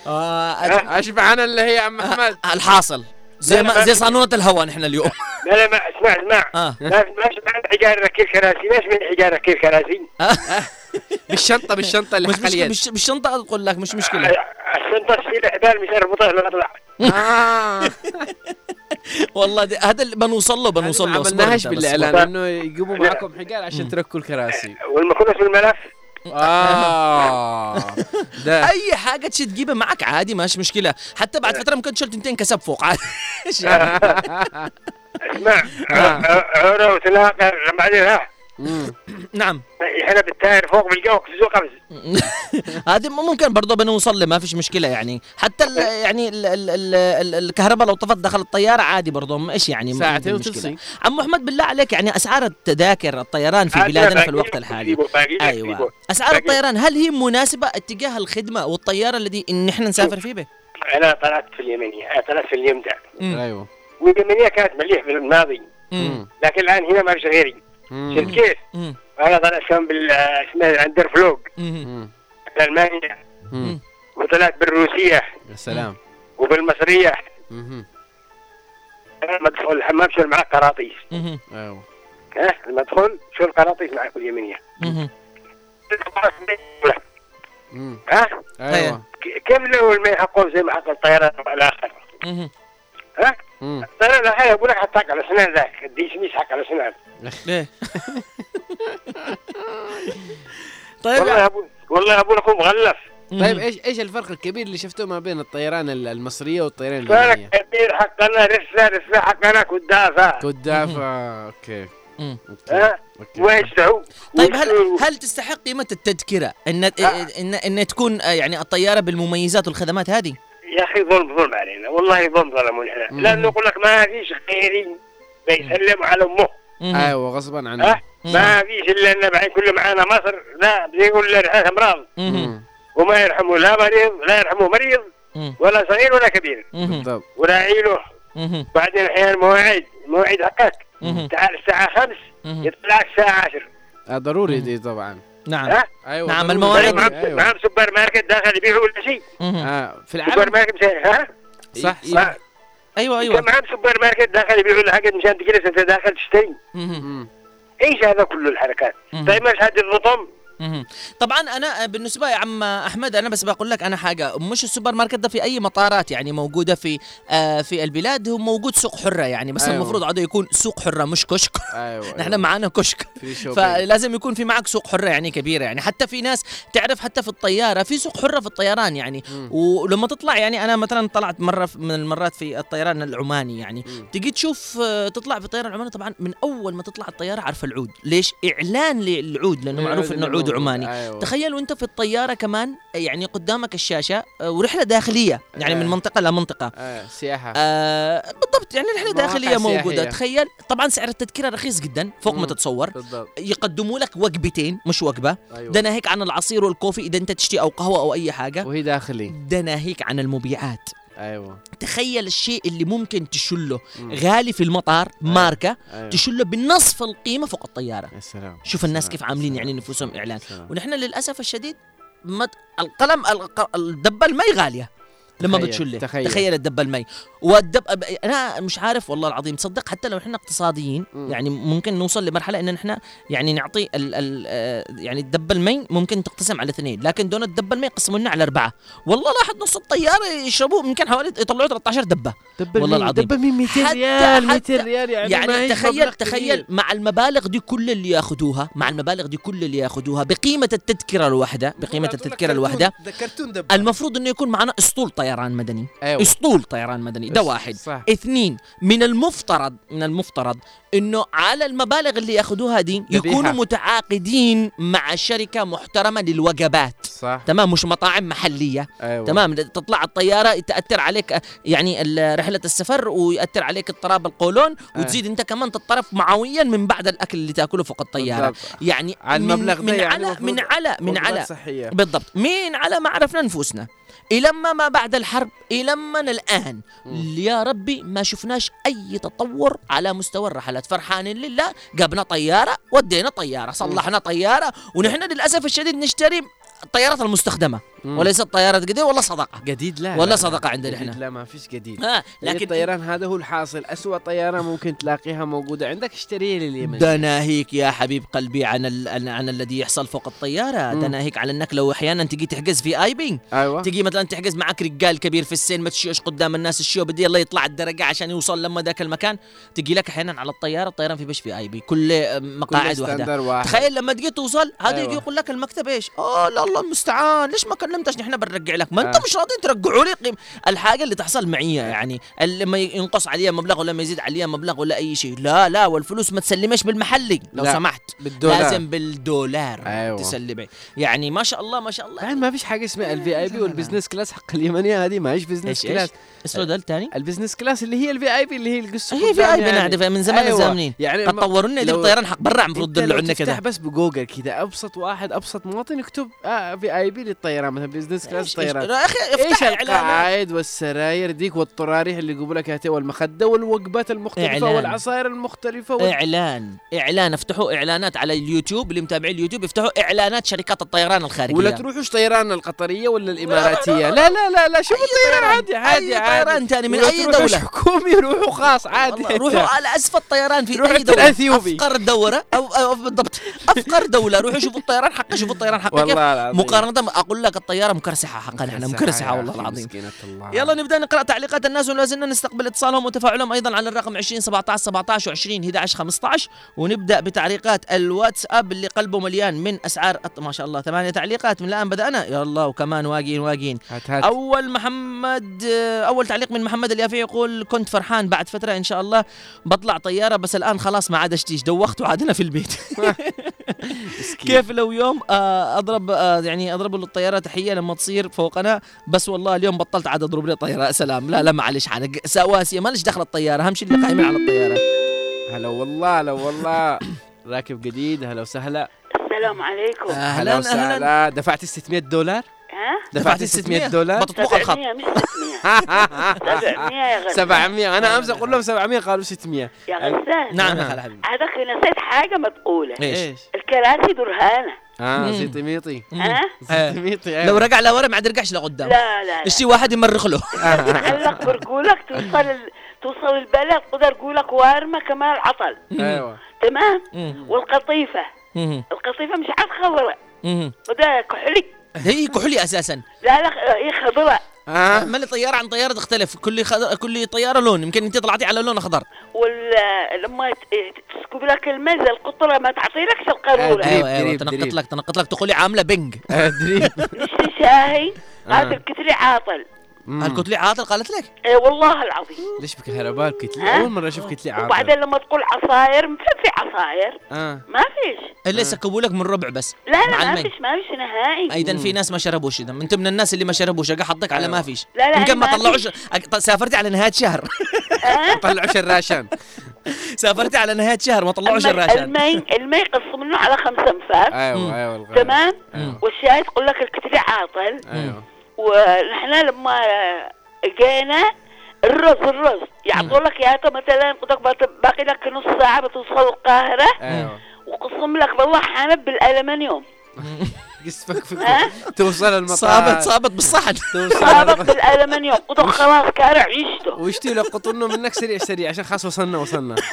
آه. أد- أشبع أنا اللي هي يا عم محمد. الحاصل. زي ما زي صانونة الهواء نحن اليوم. لا لا ما اسمع اسمع. آه. ما ماش من حجار ركيب كراسي. ماش من حجار ركيب كراسي. بالشنطة بالشنطة اللي مش مش بالشنطة أقول لك مش مشكلة. الشنطة تشيل حبال مش اربطها ولا اطلع آه. والله دي هذا اللي بنوصل له بنوصل له ما عملناهاش. بالاعلان انه يجيبوا معكم حجار عشان تركوا الكراسي والمكنس والملف آه ده اي حاجة تشي تجيبها معك عادي ماشي مشكله حتى بعد فتره ممكن تشيل تنتين كسب فوق عادي يعني؟ اسمع عوره وتلاقى بعدين ها. نعم إحنا بالتاير فوق بالجو خبز قبز هذه ممكن برضه بنوصل له ما فيش مشكلة يعني حتى ال يعني ال ال ال ال الكهرباء لو طفت داخل الطيارة عادي برضه إيش يعني ما ساعتين في مشكلة. وتفصل عم محمد بالله عليك يعني أسعار التذاكر الطيران في بلادنا في الوقت الحالي أيوه أسعار. الطيران هل هي مناسبة اتجاه الخدمة والطيارة الذي إن إحنا نسافر فيه به؟ أنا طلعت في اليمنيه طلعت في مم. أيوه واليمنية كانت مليح في الماضي. لكن الآن هنا ما فيش غيري. شفت كيف؟ أنا طلعت كان بال اسمه عند الفلوق. مم. مم. بالمانيا مم. وطلعت بالروسية. يا سلام. وبالمصرية. أنا لما ادخل الحمام شو معك قراطيس. أيوه. ها؟ لما أدخل شو القراطيس معك. مم. ها؟ أيوه. كيف لو الماء حقهم زي ما حق الطيران الآخر. ها. الطيران الآخر يقول لك حطك على اسنان ذاك. الديش حق على اسنان ليه؟ طيب. والله يا ابو والله يا أبو لكم مغلف طيب إيش إيش الفرق الكبير اللي شفتوه ما بين الطيران ال- المصرية والطيران فرق اليابانيه؟ كبير حقنا رسله رسلة حقنا كدافه كدافة أوكي. ويشتهوا طيب هل هل تستحق قيمة التذكرة؟ ان ان ان تكون آه، يعني الطيارة بالمميزات والخدمات هذه؟ يا أخي ظلم ظلم علينا والله ظلم ظلمونا إحنا لأنه يقول لك ما فيش غيري بيسلم على أمه. أيوه غصبا عنه ها ما فيش إلا إن بعدين كل معانا مصر لا بيقول لنا امراض. وما يرحموا لا مريض لا يرحموا مريض. ولا صغير ولا كبير. بالضبط ولا عيله. بعدين أحيانا مواعيد مواعيد حقك. تعال الساعة خمس مم. يطلع الساعة عشر آه ضروري دي طبعا نعم ها أيوه نعم،. المواعيد. معهم معهم سوبر ماركت داخل يبيعوا ولا شيء. آه في سوبر العالم ماركت مشان ها صح. صح ما- أيوه كان أيوه معهم سوبر ماركت داخل يبيعوا الحاجات مشان تجلس أنت داخل تشتري. إيش هذا كله الحركات. طيب مش هذه الرطم. طبعا أنا بالنسبة يا عم أحمد أنا بس بقول لك أنا حاجة. مش السوبر ماركت ده في أي مطارات يعني موجودة في آه في البلاد هو موجود سوق حرة يعني بس أيوة. المفروض عاده يكون سوق حرة مش كشك. أيوه نحن معانا كشك. فلازم يكون في معك سوق حرة يعني كبيرة يعني. حتى في ناس تعرف حتى في الطيارة في سوق حرة في الطيران يعني. مم. ولما تطلع يعني أنا مثلا طلعت مرة من المرات في الطيران العماني يعني. مم. تجي تشوف آه، تطلع في الطيران العماني طبعا من أول ما تطلع الطيارة عارف العود. ليش؟ إعلان للعود لأنه معروف إنه عود. عماني. أيوه. تخيل وأنت في الطيارة كمان يعني قدامك الشاشة آه، ورحلة داخلية يعني آه. من منطقة لمنطقه آه سياحة. آه بالضبط يعني رحله داخليه موجوده سياحية. تخيل طبعا سعر التذكرة رخيص جدا فوق ما. تتصور. بالضبط. يقدموا لك وجبتين مش وجبة. أيوه. ده ناهيك عن العصير والكوفي إذا أنت تشتي أو قهوة أو أي حاجة. وهي داخلي. ده ناهيك عن المبيعات. أيوه تخيل الشيء اللي ممكن تشله مم. غالي في المطار ماركة أيوه تشله بنصف القيمة فوق الطيارة يا سلام شوف الناس سلام. كيف عاملين سلام. يعني نفوسهم إعلان سلام. ونحن للأسف الشديد ما القلم الق- الدبة المي غالية لما تخيل- بتشله تخيل. تخيل الدبه المي والدب أنا مش عارف والله العظيم تصدق حتى لو إحنا اقتصاديين مم. يعني ممكن نوصل لمرحلة إن إحنا يعني نعطي ال ال آه، يعني الدبه المي ممكن تقتسم على اثنين لكن دون الدبه المي يقسموا لنا على أربعة والله لاحظ نص الطياره يشربوا يمكن حوالي يطلعوا 13 دبة دبل والله العظيم. دبل مين 200 حتى- ريال 200 حتى- ريال يعني, يعني تخيل تخيل. مع المبالغ دي كل اللي ياخذوها مع المبالغ دي كل اللي ياخذوها بقيمة التذكرة الواحدة بقيمة التذكرة الواحدة المفروض إنه يكون معنا أسطول طيران مدني. أيوه. أسطول طيران مدني. ده واحد. صح. اثنين من المفترض من المفترض إنه على المبالغ اللي يأخذوها دي. يكونوا متعاقدين مع شركة محترمة للوجبات. صح. تمام؟ مش مطاعم محلية. أيوه. تمام؟ تطلع الطيارة تاثر عليك يعني رحلة السفر ويأثر عليك اضطراب القولون وتزيد أنت كمان تضطرب معويا من بعد الأكل اللي تأكله فوق الطيارة. بالضبط. يعني على من, المبلغ ده من يعني على من على من على صحية. بالضبط. من على ما عرفنا نفوسنا إلما ما بعد الحرب إلما الآن. يا ربي ما شفناش أي تطور على مستوى الرحلات. فرحانين لله جبنا طيارة ودينا طيارة صلحنا طيارة ونحن للأسف الشديد نشتري الطيارات المستخدمة. مم. وليست طيارات قديمة ولا صدقة. جديد لا ولا لا، صدقة عندنا إحنا. لا ما فيش جديد. ها لكن الطيران هذا هو الحاصل. أسوأ طيارة ممكن تلاقيها موجودة عندك اشتريها لليمن. ده ناهيك يا حبيب قلبي عن ال... عن- عن الذي يحصل فوق الطيارة. ده مم. ناهيك على انك لو أحيانا تجي تحجز في آي بي أيوه. تجي مثلا تحجز معك رجال كبير في السن ما تشيش قدام الناس الشيو بدي يلا يطلع الدرجة عشان يوصل لما ذاك المكان. تجي لك أحيانا على الطيارة الطيران في بش VIP كل آه، مقاعد كل واحدة واحد. تخيل لما تجي توصل هذا أيوة. يجي يقول لك المكتب إيش؟ آه لا الله المستعان. ليش ما كلمتش؟ نحن بنرجع لك. ما انت آه. مش راضيين ترجعوا لي قيم الحاجة اللي تحصل معي يعني. لما ينقص عليها مبلغ ولا ما يزيد عليها مبلغ ولا أي شيء. لا لا والفلوس ما تسلمش بالمحلي. لو لا، سمحت. بالدولار. لازم بالدولار أيوة. تسلمي. يعني ما شاء الله ما شاء الله. بعدين ما فيش حاجة اسمها ال VIP وال business class حق اليمنية هذه ما هيش business؟ class اسمه ده الثاني؟ ال business class اللي هي ال VIP اللي هي القصة هي VIP نعرف من زمان أيوة. يعني قد طوروا لنا الطيران حق برا المفروض تفتح كذا بس بجوجل كذا أبسط واحد أبسط مواطن يكتب VIP للطيران مثلا business class إيش- إيش- طيران. يا أخي إيش القعايد والسراير ديك والطراريح اللي قبلك هاتي والمخدة والوجبات المختلفة إعلان. والعصائر المختلفة وال... إعلان. إعلان. افتحوا إعلانات على اليوتيوب اللي متابعين اليوتيوب يفتحوا إعلانات شركات الطيران الخارجية. ولا تروحوش طيران القطرية ولا الإماراتية؟ لا لا لا لا شوفوا الطيران عادي عادي عادي. طيران ثاني من أي دولة؟ حكومي روحوا خاص عادي روحوا على أسفل الطيران في أي دولة. الأثيوبي. أفقر دولة أو, أو بالضبط. أفقر دولة. روحوا شوفوا الطيران حقه شوفوا الطيران حقه والله مقارنة أقول لك الطيارة مكرسحة حقا إحنا مكرسحة والله العظيم. يلا نبدأ نقرأ تعليقات الناس ولا زلنا نستقبل اتصالهم وتفاعلهم أيضا على الرقم 20 17 17 و20 11 15 ونبدأ بتعليقات الواتساب اللي قلبه مليان من أسعار ما شاء الله ثمانية تعليقات من الآن بدأنا. يا الله وكمان واقين واقين. هات هات. أول محمد أول تعليق من محمد اليافعي يقول كنت فرحان بعد فترة إن شاء الله بطلع طيارة بس الآن خلاص ما عاد أشتيش دوخت وعادنا في البيت. كيف لو يوم آه، أضرب آه، يعني أضرب له الطيارة تحية لما تصير فوقنا بس والله اليوم بطلت عاد أضرب لي طيارة سلام. لا لا معلش حالك. سواسية ما ليش دخل الطيارة اهم شيء اللي قايمين على الطيارة. هلا والله هلا والله. راكب جديد هلا وسهلا. السلام عليكم. هلا أهلا أهلا. وسهلا دفعت 600 دولار؟ ها؟ دفعت 600 دولار؟ بتطبخ الخط. 700 مش 600 700 يا غزال 700 أنا امس أقول لهم 700 قالوا 600 يا غزال. نعم. يا خال حبيبي. هذاك نسيت حاجة ما تقولها إيش؟ الكراسي درهانة. آه. زيتي ميطي. ها؟ آه. زيتي ميطي لو رجع لورا ما عاد يرجعش لقدام. لا لا اشتي واحد يمرخ له؟ تعلق برجولك توصل ال... توصل البلد قدر رجولك وارمة كمان عطل أيوه. تمام؟ مم. القطيفة مش عاد خضراء. وده كحلي هي كحلي أساسا. لا لا هي خضراء آه. ما لي طيارة عن طيارة تختلف. كل خضر... كل طيارة لون. يمكن أنت طلعتي على لون أخضر. وال لما ت- تسكب لك الماء زي القطرة ما تعطيلكش القارورة دريب، أيوه أيوه دريب، تنقط دريب. لك تنقط لك تقولي عاملة بنج ادري نشتري شاهي آه. هذا الكتري عاطل. الكتلي عاطل قالت لك؟ اي والله العظيم. ليش بكهرباء كتلي ها؟ أول مرة أشوف كتلي عاطل. وبعدين لما تقول عصاير ما في عصاير. آه. ما فيش. الا يسكبوا لك من ربع بس؟ لا لا ما. فيش ما فيش نهائي. أيضا في ناس ما شربوش. اذا انت من الناس اللي ما شربوش. أجا حطك على ما فيش. لا لا يمكن ما طلعوش. سافرتي على نهاية شهر. ها؟ طلعوا شراشان سافرتي على نهاية شهر ما طلعوش الراشد المي المي يقص منه على خمسة انفاس أيوه أيوه. تمام؟ أيوة. والشاي تقول لك الكتري عاطل. أيوه. ونحن لما جينا الرز الرز. يعطوا لك يا مثلا باقي لك نص ساعة بتوصل القاهرة. أيوه. وقسم لك بالله حامد بالألمنيوم. قص فك ها؟ فك توصل المطار صابت صابت بالصحن. صابك بالألمنيوم. قدك خلاص كارع عيشته. ويشتي له قطنه منك سريع سريع عشان خلاص وصلنا وصلنا.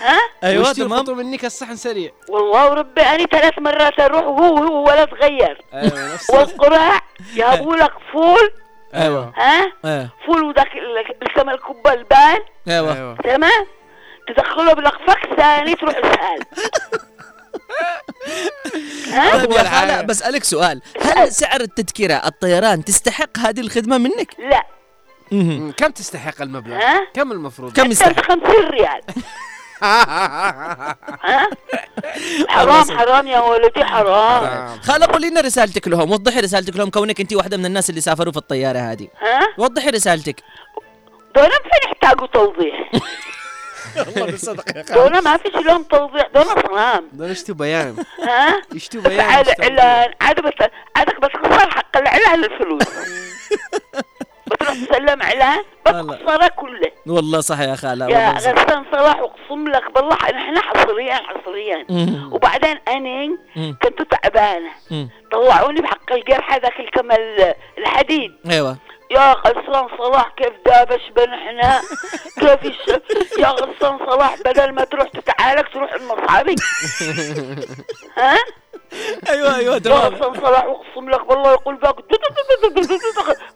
ها؟ أيوه تمام. منك الصحن سريع. والله وربي أنا ثلاث مرات أروح وهو هو ولا تغير أيوه نفس والقراع يجيبوا لك فول. أيوه. ها؟ إيه فول وذاك ال- الكم الكبة البان. أيوه. أيوه. تمام؟ تدخله بالأخفاق ثاني تروح ها؟ طيب يا خالة. بسألك سؤال. هل سعر التذكرة الطيران تستحق هذه الخدمة منك؟ لا. كم تستحق المبلغ؟ ها؟ كم المفروض؟ كم يستحق؟ 50 ريال. ها حرام حرام يا ولدي حرام. خالة قولي لنا رسالتك لهم. وضحي رسالتك لهم كونك انت واحدة من الناس اللي سافروا في الطيارة هذه. ها؟ وضحي رسالتك. دول فين يحتاجوا توضيح؟ دول ما فيش لهم توضيح. دول صنام دول يشتوا بيان. ها؟ يشتوا بيان على يشتوا اعلان عاد بس عادك بتخسر حق الاعلان الفلوس بتروح تسلم والله. بتخسرها كله والله صح يا خالة يا. غسان صلاح اقسم لك بالله نحن حصريا حصريا مم. وبعدين أنا. كنت تعبانة. طلعوني بحق الجرح ذاك الكمل الحديد أيوه يا غسان صلاح كيف دابش بنحنا كيف يش... يا غسان صلاح بدل ما تروح تتعالج تروح المصعبي ها أيوه أيوه تمام صلاح اقسم لك بالله يقول باك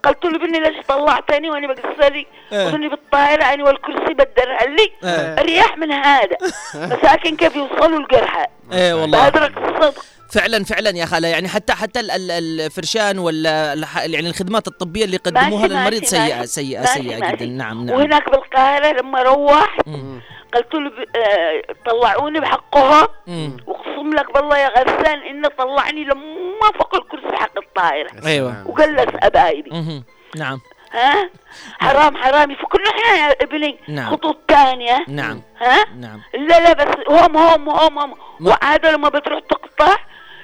قلت له بني ليش طلعتني وأنا بقصري إيه. واني بالطائرة أنا والكرسي بدرها لي. إيه. اريح من هذا. مساكن كيف يوصلوا الجرحى إيه والله. بهدرك الصدق فعلا فعلا يا خالة يعني حتى حتى ال- ال- الفرشان ولا يعني الخدمات الطبية اللي يقدموها ماشي، للمريض ماشي، سيئة ماشي. جدا. نعم نعم. وهناك بالقاهره لما روحت. قلت له آه، طلعوني. واقسم لك بالله يا غسان إنه طلعني لما فوق الكرسي حق الطائرة. أيوه. وجلس ابايبي مهم. نعم. ها؟ حرام حرام. يفكرنا إحنا يا ابني. نعم. خطوط ثانية. نعم. ها؟ نعم. لا لا بس هم هم هم هم. وعاد لما بتروح تقطع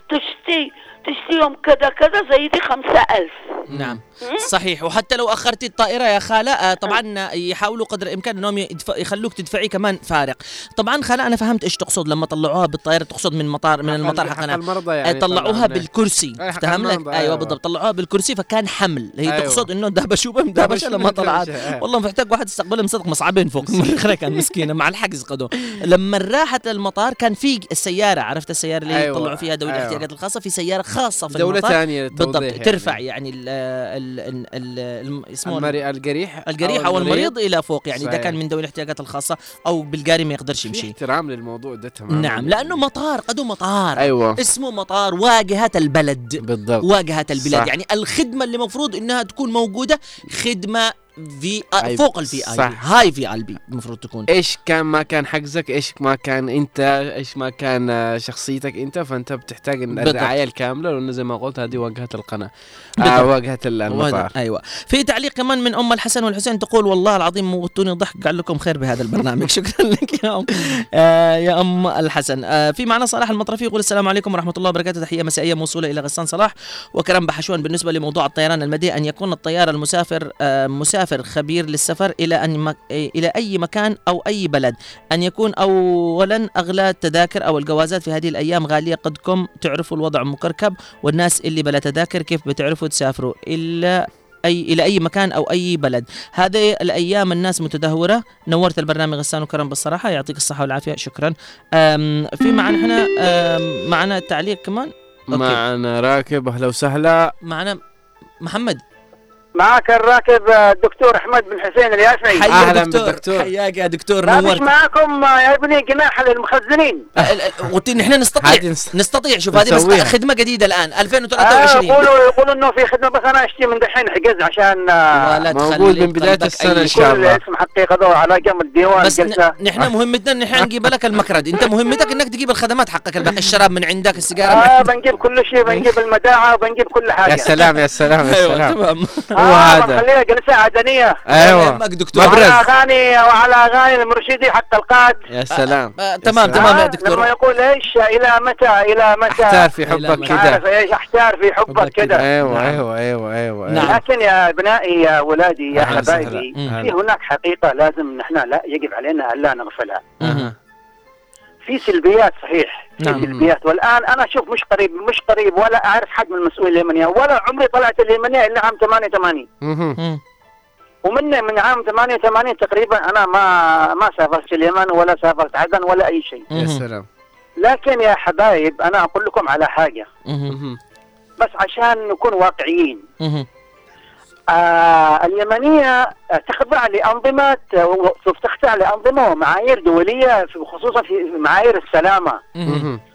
تشتي تشتيهم كذا كذا زي دي خمسة ألف. نعم. صحيح. وحتى لو اخرتي الطائرة يا خالة آه طبعا يحاولوا قدر الإمكان إنهم يدفع يخلوك تدفعي كمان فارق. طبعا خالة أنا فهمت إيش تقصد لما طلعوها بالطائرة تقصد من مطار من المطار ال- حق حقنا المرضى آه، يعني طلعوها. بالكرسي. افتهم لك؟ أيوه أيوة. بالضبط. طلعوها بالكرسي فكان حمل. هي أيوة. تقصد إنه دابشوا بهم دابشة لما طلعت. آه. والله محتاج واحد يستقبلهم صدق مصعبين فوق. كان مسكينة مع الحجز قدو. لما راحت المطار كان في السياره عرفت السيارة اللي أيوة. يطلعوا فيها ذوي أيوة. الاحتياجات الخاصة؟ في سيارة خاصة في ثانية للتوضيح بالضبط يعني. ترفع يعني ال ال ال ال الم- اسمه القريح القريح أو المريض؟ إلى فوق يعني. إذا. كان من ذوي الاحتياجات الخاصة أو بالقاري ما يقدرش يمشي. احترام للموضوع ده تماما. نعم لأنه مطار قدو مطار. أيوه. اسمه مطار واجهة البلد. بالضبط. واجهة البلاد. صح. يعني الخدمة اللي المفروض إنها تكون موجودة خدمة في أي- فوق الفي اي. هاي في اي بي المفروض تكون. إيش كان ما كان حجزك إيش ما كان أنت؟ إيش ما كان شخصيتك أنت؟ فأنت بتحتاج. الرعاية الكاملة لأنه زي ما قلت هذه واجهة القناة. آه واجهة المطار. أيوه. في تعليق كمان من أم الحسن والحسين تقول والله العظيم موتوني ضحك. قال لكم خير بهذا البرنامج. شكرا لك يا أم. آه يا أم الحسن. آه في معنا صلاح المطرفي يقول السلام عليكم ورحمة الله وبركاته. تحية مسائية موصولة إلى غسان صلاح. وكرم بحشون بالنسبة لموضوع الطيران المدني أن يكون الطيار المسافر آه مسافر خبير للسفر إلى أن مك... إلى أي مكان أو أي بلد. أن يكون اولا أغلى التذاكر أو الجوازات في هذه الأيام غالية. قدكم تعرفوا الوضع مكركب. والناس اللي بلا تذاكر كيف بتعرفوا تسافروا؟ إلا اي إلى أي مكان أو أي بلد. هذه الأيام الناس متدهورة. نورت البرنامج غسان وكرم بالصراحة. يعطيك الصحة والعافية. شكرا. في معنا أم، معنا تعليق كمان؟ okay. معنا راكب. أهلا وسهلا. معنا محمد. معك الراكب آه، الدكتور أحمد بن حسين اليافعي حيا أهلاً دكتور بالدكتور. حياك يا دكتور لا مش نورت معاكم آه، يا ابني جناح للمخزنين أه، قلت إن إحنا نستطيع نستطيع شوف هذه بس. خدمة جديدة الآن آه 2023 يقولوا يقولوا إنه في خدمة بس أنا اشتي من دحين حجز عشان آه، ولا موجود من السنة أي إن شاء كل الله. اسم حقيقة ضوء على جنب الديوان بس نحن مهمتنا إن إحنا نجيب لك المكرد. أنت مهمتك إنك تجيب الخدمات حقك الباقي الشراب من عندك السيجارة آه عندك. بنجيب كل شيء بنجيب المداعة وبنجيب كل حاجة. يا سلام يا سلام يا أيوه سلام. تمام آه هو هذا. خليها جلسة عدنية. أيوه. يهمك دكتور. وعلى مبرز أغاني وعلى أغاني المرشدي حق القاد. يا سلام. آه، تمام يا تمام يا آه، دكتور. لما يقول إيش إلى متى إلى متى؟ أحتار في حبك كده. إيش أحتار في حبك حبك كده. كده. أيوه نعم. أيوه أيوه أيوه نعم. لكن يا أبنائي يا ولادي يا. حبايبي. في هناك حقيقة لازم نحن لا يجب علينا أن لا نغفلها. في سلبيات صحيح في نعم. سلبيات والآن أنا أشوف مش قريب مش قريب ولا أعرف حد من المسؤولين اليمنية ولا عمري طلعت اليمنية إلا عام 88 مهم. مم. ومن من عام 88 تقريبا أنا ما ما سافرت اليمن ولا سافرت عدن ولا أي شيء يا. سلام لكن يا حبايب أنا أقول لكم على حاجة. بس عشان نكون واقعيين. آه اليمنية تخضع لأنظمة تخضع لانظمه ومعايير دولية في- خصوصا في معايير السلامة.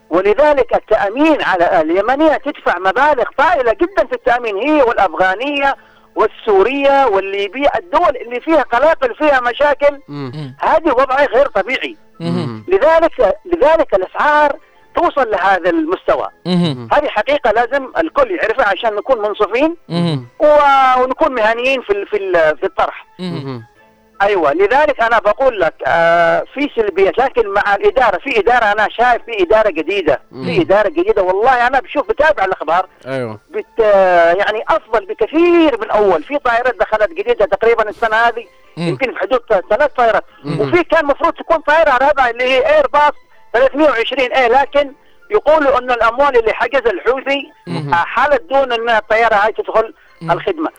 ولذلك التأمين على اليمنية تدفع مبالغ طائله جدا في التأمين هي والأفغانية والسورية والليبية الدول اللي فيها قلاقل فيها مشاكل. هذه وضعها غير طبيعي. لذلك لذلك الأسعار توصل لهذا المستوى. هذه حقيقة لازم الكل يعرفها عشان نكون منصفين ونكون مهنيين في في ال- في الطرح. أيوه لذلك أنا بقول لك آه في سلبيات لكن مع الإدارة في إدارة أنا شايف في إدارة جديدة مم. في إدارة جديدة والله أنا بشوف بتابع الأخبار أيوه بت آه، يعني أفضل بكثير من أول في طائرات دخلت جديدة تقريبا السنة هذه. يمكن في حدود ثلاث طائرات. وفي كان المفروض تكون طائرة رابعة اللي هي Airbus 320 A لكن يقولوا انه الأموال اللي حجز الحوثي حالت دون أن الطيارة هاي تدخل. الخدمة.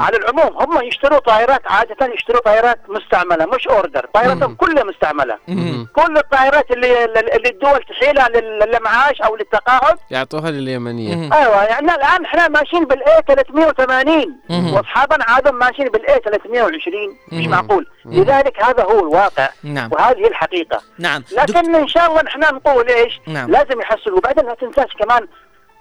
على العموم هم يشتروا طائرات عادة يشتروا طائرات مستعملة مش order. طائراتهم. كلها مستعملة. كل الطائرات اللي اللي الدول تحيلها لل- للمعاش أو للتقاعد. يعطوها لليمنية. مهم. أيوه يعني الآن إحنا ماشيين بال A 380 مم. وأصحابنا عادهم ماشيين بال A 320 مش. معقول. لذلك هذا هو الواقع. نعم. وهذه الحقيقة. نعم. لكن إن شاء الله نحن نقول إيش؟ نعم. لازم يحصلوا. وبعدين لا تنساش كمان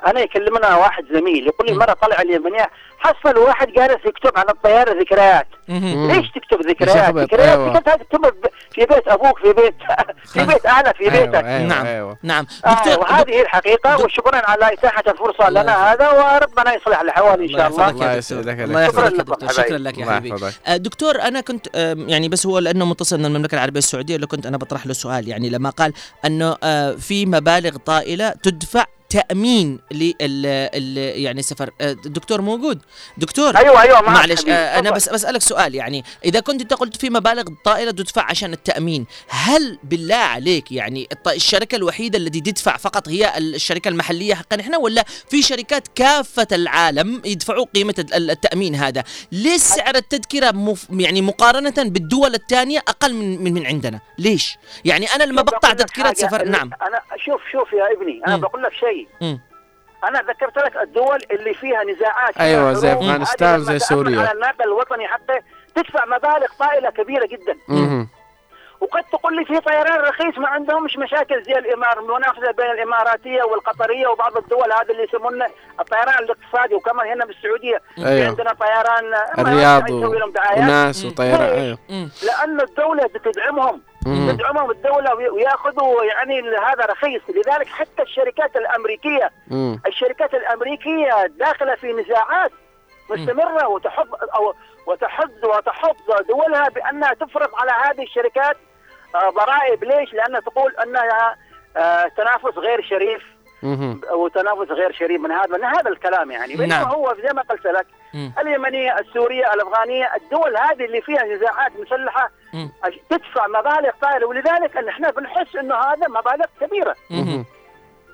أنا يكلمنا واحد زميل يقول لي. مرة طلع اليمنية حصل واحد جالس يكتب عن الطيارة ذكريات. ليش تكتب ذكريات؟ ذكريات أيوة. تقدر تكتبها ب- في بيت أبوك في بيت في بيت أهلك في أيوه بيتك أيوه نعم. أيوه نعم آه وهذه هي الحقيقة وشكرا على إتاحة الفرصة الله لنا هذا وربنا يصلح الأحوال إن شاء الله الله دكتور. يسعدك شكراً لكم شكرا. لك يا حبيبي آه، دكتور أنا كنت آه، يعني بس هو لأنه متصل من المملكه العربية السعودية اللي كنت أنا بطرح له سؤال يعني لما قال أنه في مبالغ طائلة تدفع تأمين لل يعني سفر آه، الدكتور موجود دكتور أيوه أيوه معلش. آه، أنا. بس بسألك سؤال يعني إذا كنت أنت قلت في مبالغ طائلة تدفع عشان التأمين هل بالله عليك يعني الشركة الوحيدة التي تدفع فقط هي ال- الشركة المحلية حقا إحنا ولا في شركات كافة العالم يدفعوا قيمة ال- ال- التأمين هذا ليش سعر التذكرة مف يعني مقارنة بالدول الثانية أقل من من, عندنا ليش يعني أنا لما بقطع تذكرة سفر نعم أنا شوف شوف يا ابني أنا. بقول لك شيء مم. أنا ذكرت لك الدول اللي فيها نزاعات أيوة، زي هذه وزي تأمن سوريا. على الناقل الوطني حقه تدفع مبالغ طائلة كبيرة جدا مهم. وقد تقول لي في طيران رخيص ما عندهمش مشاكل زي الإمار المنافسه بين الإماراتية والقطرية وبعض الدول هذا اللي يسمونه الطيران الاقتصادي وكمان هنا بالسعودية في أيوه عندنا طيران الرياض وناس. وطيران؟ أيوه. لأن الدولة بتدعمهم مم. تدعمهم الدولة وي- وياخذوا يعني هذا رخيص لذلك حتى الشركات الامريكيه مم. الشركات الأمريكية داخلة في نزاعات مستمرة وتحض أو وتحض وتحض دولها بأنها تفرض على هذه الشركات آه، ضرائب ليش؟ لأنها تقول أنها آه، تنافس غير شريف. وتنافس غير شريف من هذا من هذا الكلام يعني بينما نعم. هو زي ما قلت لك. اليمنية السورية الأفغانية الدول هذه اللي فيها نزاعات مسلحة مم. تدفع مبالغ طائله ولذلك إن إحنا بنحس إنه هذا مبالغ كبيرة مم.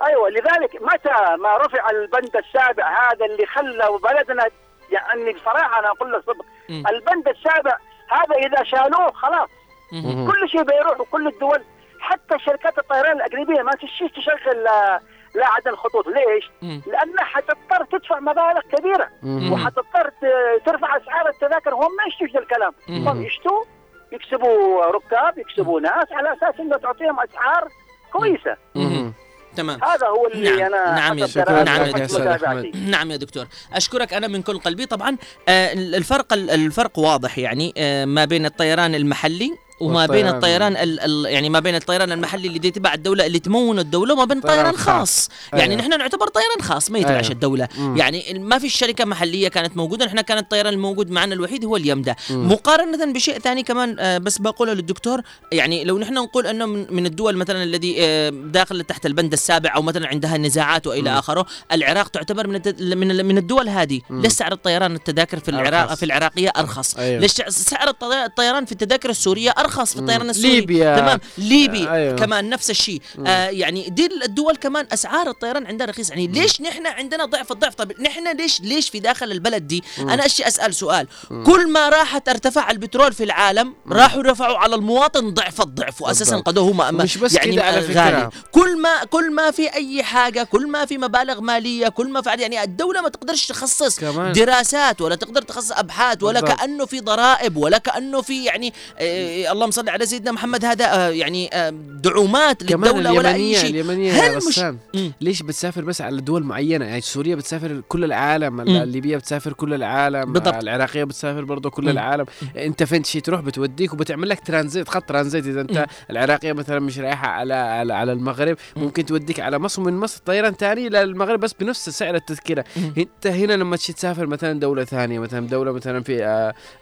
أيوه لذلك متى ما رفع البند السابع هذا اللي خلى بلدنا يعني بصراحة أنا أقول لك صدق. البند السابع هذا إذا شالوه خلاص. كل شيء بيروح وكل الدول حتى شركات الطيران الاجنبيه ما تشيش تشغل آه، لا عدد الخطوط. ليش؟ مم. لأنها حتضطر تدفع مبالغ كبيرة. مهم. وحتضطر ترفع أسعار التذاكر. وهم ما يشتوش ذا الكلام. هم يشتوا يكسبوا ركاب يكسبوا ناس على أساس إنه تعطيهم أسعار كويسة. مهم. تمام. هذا هو اللي نعم، أنا نعم يا شكراً دراسة نعم يا دكتور. نعم يا دكتور. أشكرك أنا من كل قلبي. طبعا آه، الفرق الفرق واضح يعني آه، ما بين الطيران المحلي وما بين. الطيران ال ال يعني ما بين الطيران المحلي اللي تبع الدولة اللي تمون الدولة وما بين طيران خاص. يعني أيوة. نحن نعتبر طيران خاص ما يتبعش أيوة. الدولة مم. يعني ما في شركة محلية كانت موجودة نحن كان الطيران الموجود معنا الوحيد هو اليمدا مم. مقارنة بشيء ثاني كمان آه، بس بقوله للدكتور يعني لو نحن نقول إنه من, الدول مثلا الذي آه، داخل تحت البند السابع أو مثلا عندها نزاعات وإلى مم. آخره العراق تعتبر من من من الدول هذه. ليش سعر الطيران التذاكر في العراق أرخص. في العراقية أرخص أيوة. ليش سعر الطي- الطيران في التذاكر السورية ارخص في مم. الطيران السوري ليبيا. تمام ليبي آه، أيوة. كمان نفس الشيء مم. آه يعني دي الدول كمان أسعار الطيران عندها رخيص يعني ليش نحن عندنا ضعف الضعف طيب نحن ليش ليش في داخل البلد دي مم. أنا أشي أسأل سؤال مم. كل ما راحت ارتفع البترول في العالم راحوا رفعوا على المواطن ضعف الضعف واساسا. قدوه ما- مش بس يعني كده على آه، فكرة. غالي كل ما كل ما في أي حاجة كل ما في مبالغ مالية كل ما في يعني الدولة ما تقدرش تخصص كمان. دراسات ولا تقدر تخصص أبحاث ولا بالضبط. كأنه في ضرائب ولا كأنه في يعني آه اللهم صل على سيدنا محمد هذا آه يعني آه دعومات كمان للدولة ولا أي شيء اليمنية هل مش-. ليش بتسافر بس على دول معينة يعني سوريا بتسافر كل العالم مم. الليبية بتسافر كل العالم بالضبط. العراقية بتسافر برضه كل. العالم انت فين شي تروح بتوديك وبتعمل لك ترانزيت خط ترانزيت إذا انت مم. العراقية مثلا مش رايحة على على, على المغرب ممكن توديك على مصر ومن مصر طيران ثاني للمغرب بس بنفس سعر التذكرة مم. انت هنا لما تشي تسافر مثلا دولة ثانية مثلا دولة مثلا في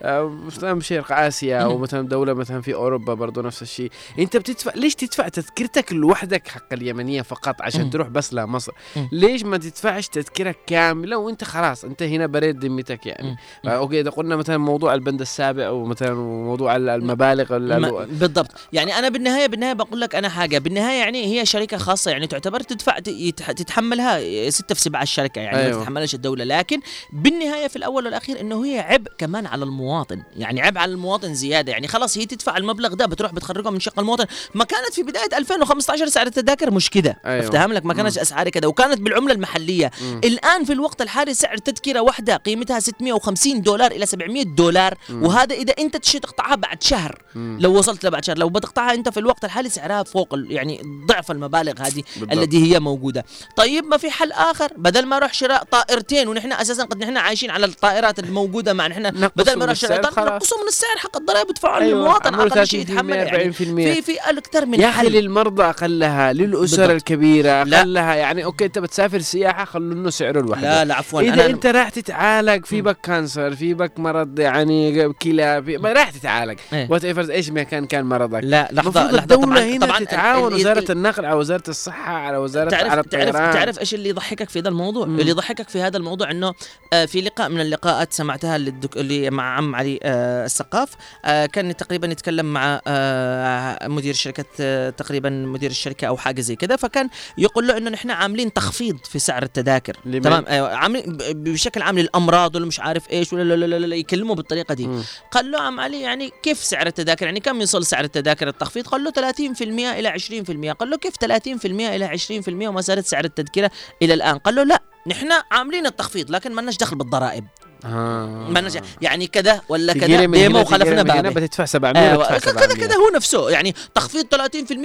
آه، مثلا شرق آسيا أو. مثلا دولة مثلا في أوروبا برضه نفس الشيء. أنت بتدفع ليش تدفع تذكرتك لوحدك حق اليمنية فقط عشان. تروح بس لمصر. ليش ما تدفعش تذكرة كاملة وأنت خلاص أنت هنا بريت ذمتك يعني. آه، أوكي إذا قلنا مثلا موضوع البند السابع أو مثلا موضوع ال- المبالغ بالضبط. يعني أنا بالنهاية بالنهاية بقول لك أنا حاجة. بالنهاية يعني هي شركة خاصة يعني تعتبر تدفع تتحملها ستة في سبعة الشركة يعني أيوة. ما تتحملش الدولة. لكن بالنهاية في الأول والأخير إنه هي عبء كمان على المواطن. يعني عبء على المواطن زيادة. يعني خلاص هي تدفع المبلغ ده بتروح بتخرجه من شق المواطن ما كانت في بداية 2015 سعر التذاكر مش كده أيوة. أفتهم لك ما كانت أسعاري كده وكانت بالعملة المحلية مم. الآن في الوقت الحالي سعر تذكرة واحدة قيمتها 650 دولار إلى 700 دولار مم. وهذا إذا أنت تشي تقطعها بعد شهر مم. لو وصلت لبعد شهر لو بتقطعها أنت في الوقت الحالي سعرها فوق يعني ضعف المبالغ هذه بالضبط. التي هي موجودة طيب ما في حل آخر بدل ما أروح شراء طائرتين ونحن أساسا قد نحن عايشين على الطائرات الموجودة مع نحن بدل ما أروح شراء. نقصوا من السعر حق الضرائب يدفعوا أيوة، للمواطن عملوا أقل شيء 30% يتحمل يعني. 40% في في أكثر من يا أخي حل. للمرضى أقلها للاسر بالضبط. الكبيرة. أقلها. يعني okay أنت بتسافر سياحة خلوا انه سعره الوحدة. لا لا عفوا إذا أنا أنت راح تتعالج في بك cancer في بك مرض يعني كلى في ما راح تتعالج. whatever إيش ما كان كان مرضك؟ لا لحظة لحظة طبعا هنا طبعا تتعاون ال- النقل على وزارة الصحة على وزارة على تعرف تعرف الطيران. تعرف إيش اللي يضحكك في هذا الموضوع؟ مم. اللي يضحكك في هذا الموضوع إنه آه، في لقاء من اللقاءات سمعتها للدك... اللي مع عم علي آه، السقاف. آه، كان تقريبا يتكلم مع آه، مدير شركه تقريبا مدير الشركة أو حاجة زي كذا فكان يقول له إنه نحن عاملين تخفيض في سعر التذاكر. لمن؟ تمام؟ أيوه عاملين بشكل عام للأمراض ولا مش عارف إيش ولا لا لا لا, يكلموا بالطريقة دي. مم. قال له عم علي يعني كيف سعر التذاكر؟ يعني كم يوصل سعر التذاكر التخفيض؟ قال له 30% إلى 20% قال له كيف 30% إلى 20% وما زالت سعر التذكرة إلى الآن؟ قال له لا نحن عاملين التخفيض لكن ما لناش دخل بالضرائب. آه. ما لناش يعني كذا ولا كذا؟ هنا وخلفنا بابه بتدفع 700 أيوه وتدفع كذا 700 كذا هو نفسه يعني تخفيض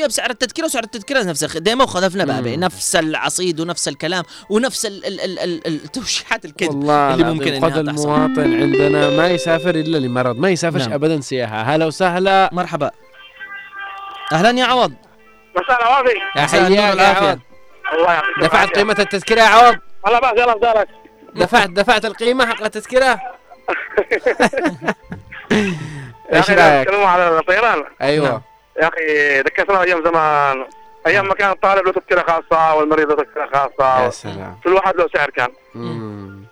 30% بسعر التذكرة وسعر التذكرة نفسه ديما وخلفنا بابه مم. نفس العصيد ونفس الكلام ونفس ال ال ال ال التوشيحات الكذب والله اللي ممكن قد انها تحصل المواطن عندنا ما يسافر إلا لمرض ما يسافرش نعم. ابدا سياحة. هلا وسهلا. مرحبا. أهلا يا عوض. مساء العافية يا حياك يا. عوض. الله يعطيك دفعت. قيمة التذكرة يا عوض؟ الله بأس يلا بدارك دفعت دفعت القيمة حق التذكرة؟ يا رأيك؟ تكلموا على الطيران أيوه. يا أخي ذكرتنا أيام زمان. أيام ما كان الطالب له تذكرة خاصة والمريض له تذكرة يا خاصة سلام. كل واحد له سعر كان. مم.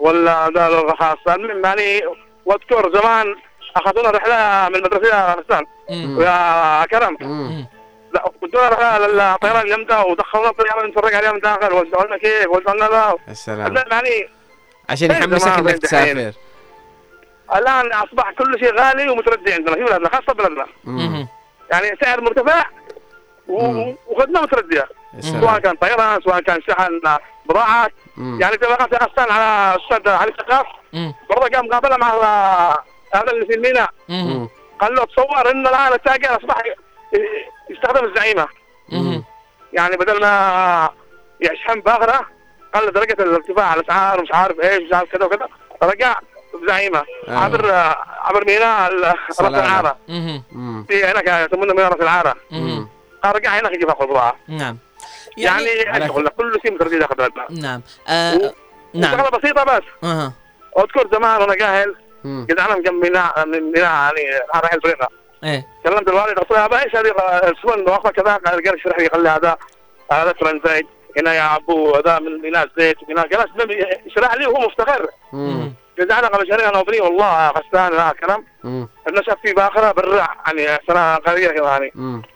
ولا له خاصة. المهم يعني وأذكر زمان أخذونا رحلة من المدرسة يا غسان مم. ويا كرم. مم. لا رحلة للطيران اليمتى ودخلنا الطيارة نتفرج عليها من داخل وسألنا كيف وسألنا لا يا سلام المهم يعني عشان إيه يحمسك إنك. تسافر الآن أصبح كل شيء غالي ومتردي عندنا في بلدنا خاصة بلدنا مم. يعني سعر مرتفع و- مم. وخدمة متردية يا سواء كان طيران سواء كان شحن بضاعات. يعني يا غسان على الاستاذ علي ثقاف مم. برضه قام مقابله مع هذا اللي في الميناء. قال له تصور إن الآن التاجر أصبح يستخدم الزعيمة. مم. يعني بدل ما يشحن باخره قال درجة الارتفاع الاسعار مش عارف إيش مش عارف كذا وكذا رجع بزعيمه آه. عبر عبر ميناء رأس. العارة. في هناك يسمونه ميناء رأس العارة. مهم. ارجع هناك يجيب خضروات نعم. يعني يعني لك كل شيء متردد داخل بلدنا نعم. آه نعم. شغله بسيطة بس. أها. أذكر زمان وأنا جاهل قد أنا جنب ميناء من ميناء يعني رايح الفريقه إيه. كلمت الوالد قلت له إيش هذه؟ السفن واخذ كذا قال قال اشرح لي قال لي هذا هذا ترانزيت هنا يا أبو هذا من ميناء زيت وميناء جلس اشرح لي وهو مفتخر. جزعنا قبل شهرين أنا وابني والله غسان لا كلام. النشأ في باخرة برع يعني سنة قليله كذا يعني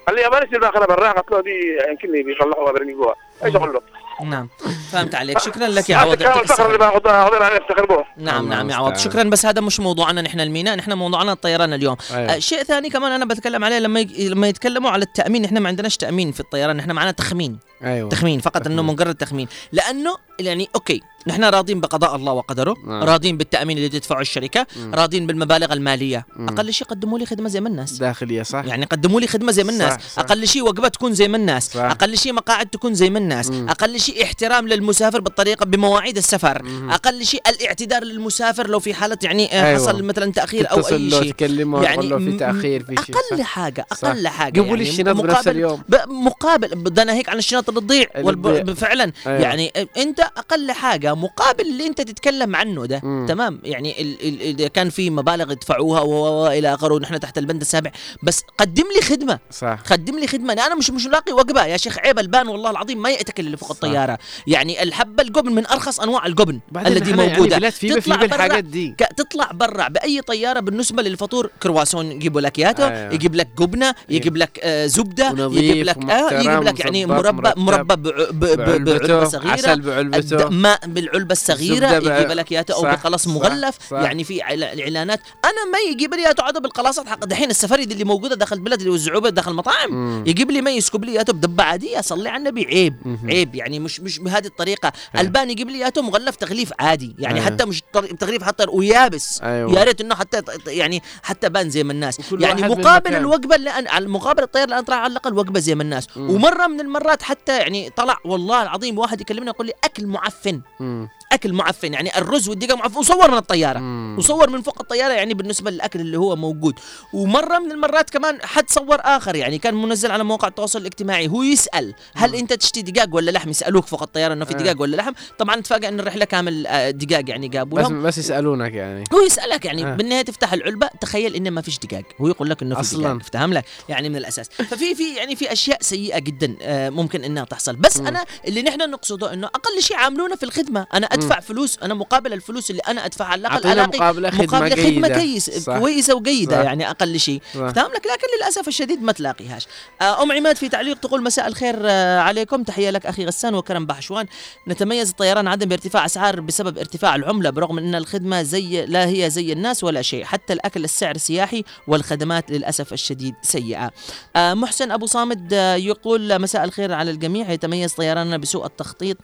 قال لي يا بني باخرة برع؟ قلت له دي يمكن بيطلعوها برميقوها إيش أقول له؟ نعم. فهمت عليك. شكرا لك يا عوض. اللي افتخر به نعم نعم يا عوض. المستعان. شكرا بس هذا مش موضوعنا. نحن الميناء نحن موضوعنا الطيران اليوم. أيوة. آه شيء ثاني كمان أنا بتكلم عليه لما يج... لما يتكلموا على التأمين نحن ما عندناش تأمين في الطيران نحن معنا تخمين. أيوه. تخمين فقط إنه مجرد تخمين. لأنه يعني أوكي نحن راضين بقضاء الله وقدره نعم. راضين بالتأمين اللي تدفعه الشركة مم. راضين بالمبالغ المالية مم. أقل شيء قدموا لي خدمة زي ما الناس داخلية صح يعني قدموا لي خدمة زي ما الناس صح، صح. أقل شيء وجبه تكون زي ما الناس صح. أقل شيء مقاعد تكون زي ما الناس مم. أقل شيء احترام للمسافر بالطريقة بمواعيد السفر مم. أقل شيء الاعتذار للمسافر لو في حالة يعني آه، أيوة. حصل مثلا تأخير أو أي له شيء تكلمه يعني يعني له في تأخير في شيء أقل صح. حاجة صح. أقل حاجة جيبوا يعني لي الشنط بنفس مقابل- اليوم. مقابل بدنا هيك عن الشنط اللي تضيع. فعلا. يعني أنت أقل حاجة مقابل اللي أنت تتكلم عنه ده مم. تمام؟ يعني ال... ال... إذا كان في مبالغ يدفعوها والى آخره ونحن تحت البند السابع بس قدم لي خدمة. صح. قدم لي خدمة. أنا مش مش لاقي وجبه يا شيخ عيب البان والله العظيم ما يأتكل اللي فوق الطيارة. يعني الحبه الجبن من أرخص أنواع الجبن التي نحن يعني موجودة. بلاد في في تطلع بالحاجات برا- دي. تطلع برا بأي طيارة بالنسبة للفطور كرواسون يجيبوا لك ياته أيوة. يجيب لك جبنه يجيب لك آه زبدة يجيب لك آه يجيب لك يعني مربى. مربى بعلبته، بعلبة صغيرة. عسل بعلبته. الد- ماء بالعلبة الصغيرة يجيب لك ياته أو صح، بقلص صح، مغلف صح. يعني في عل- إعلانات أنا ما يجيب لي ياته عاده بالقلاصات حق دحين السفاري اللي موجودة داخل البلد اللي يوزعوها داخل المطاعم مم. يجيب لي ما يسكب لي ياته بدبة عادية صلي على النبي عيب. عيب يعني مش مش بهذه الطريقة أيوة. البان يجيب لي ياته مغلف تغليف عادي يعني أيوة. حتى مش تغليف حتى ويابس أيوة. يا ريت إنه حتى يعني حتى بان زي ما الناس يعني مقابل. الوجبة على مقابل اللي أنا طلع على الأقل وجبة زي ما الناس مم. ومرة من المرات حتى يعني طلع والله العظيم واحد يكلمني يقول لي أكل معفن. مم. أكل معفن يعني الرز والدقة معفن. وصور من الطيارة. مم. وصور من فوق الطيارة يعني بالنسبة للأكل اللي هو موجود. ومرة من المرات كمان حد صور آخر يعني كان منزل على مواقع التواصل الاجتماعي. هو يسأل هل أنت تشتي دجاج ولا لحم؟ يسألوك فوق الطيارة إنه في آه. دجاج ولا لحم. طبعا تفاجئ إن الرحلة كامل آه، دجاج يعني جابوا بس بس يسألونك يعني. هو يسألك يعني آه. بالنهاية تفتح العلبة تخيل إنه ما فيش دجاج هو يقول لك إنه في أصلاً. دجاج فاهم لك يعني من الأساس. ففي في يعني في أشياء سيئة جدا آه، ممكن إنها تحصل. بس مم. أنا اللي نحن نقصده إنه أقل شيء عاملونا في الخدمة. أنا أدفع فلوس أنا مقابل الفلوس اللي أنا أدفعها. على الأقل ألاقي خدمة مقابل خدمة جيدة. كيس صح. كويسة وجيدة صح. يعني أقل شيء. صح. فاهم لك لكن للأسف الشديد ما تلاقيهاش. آه، أم عماد في تعليق تقول مساء الخير آه، عليكم. تحية لك أخي غسان وكرم بحشوان. نتميز الطيران عدم بارتفاع أسعار بسبب ارتفاع العملة برغم إن الخدمة زي لا هي زي الناس ولا شيء. حتى الأكل السعر سياحي والخدمات للأسف الشديد سيئة. آه، محسن أبو صامد يقول مساء الخير على الجميع. يتميز طيراننا بسوء التخطيط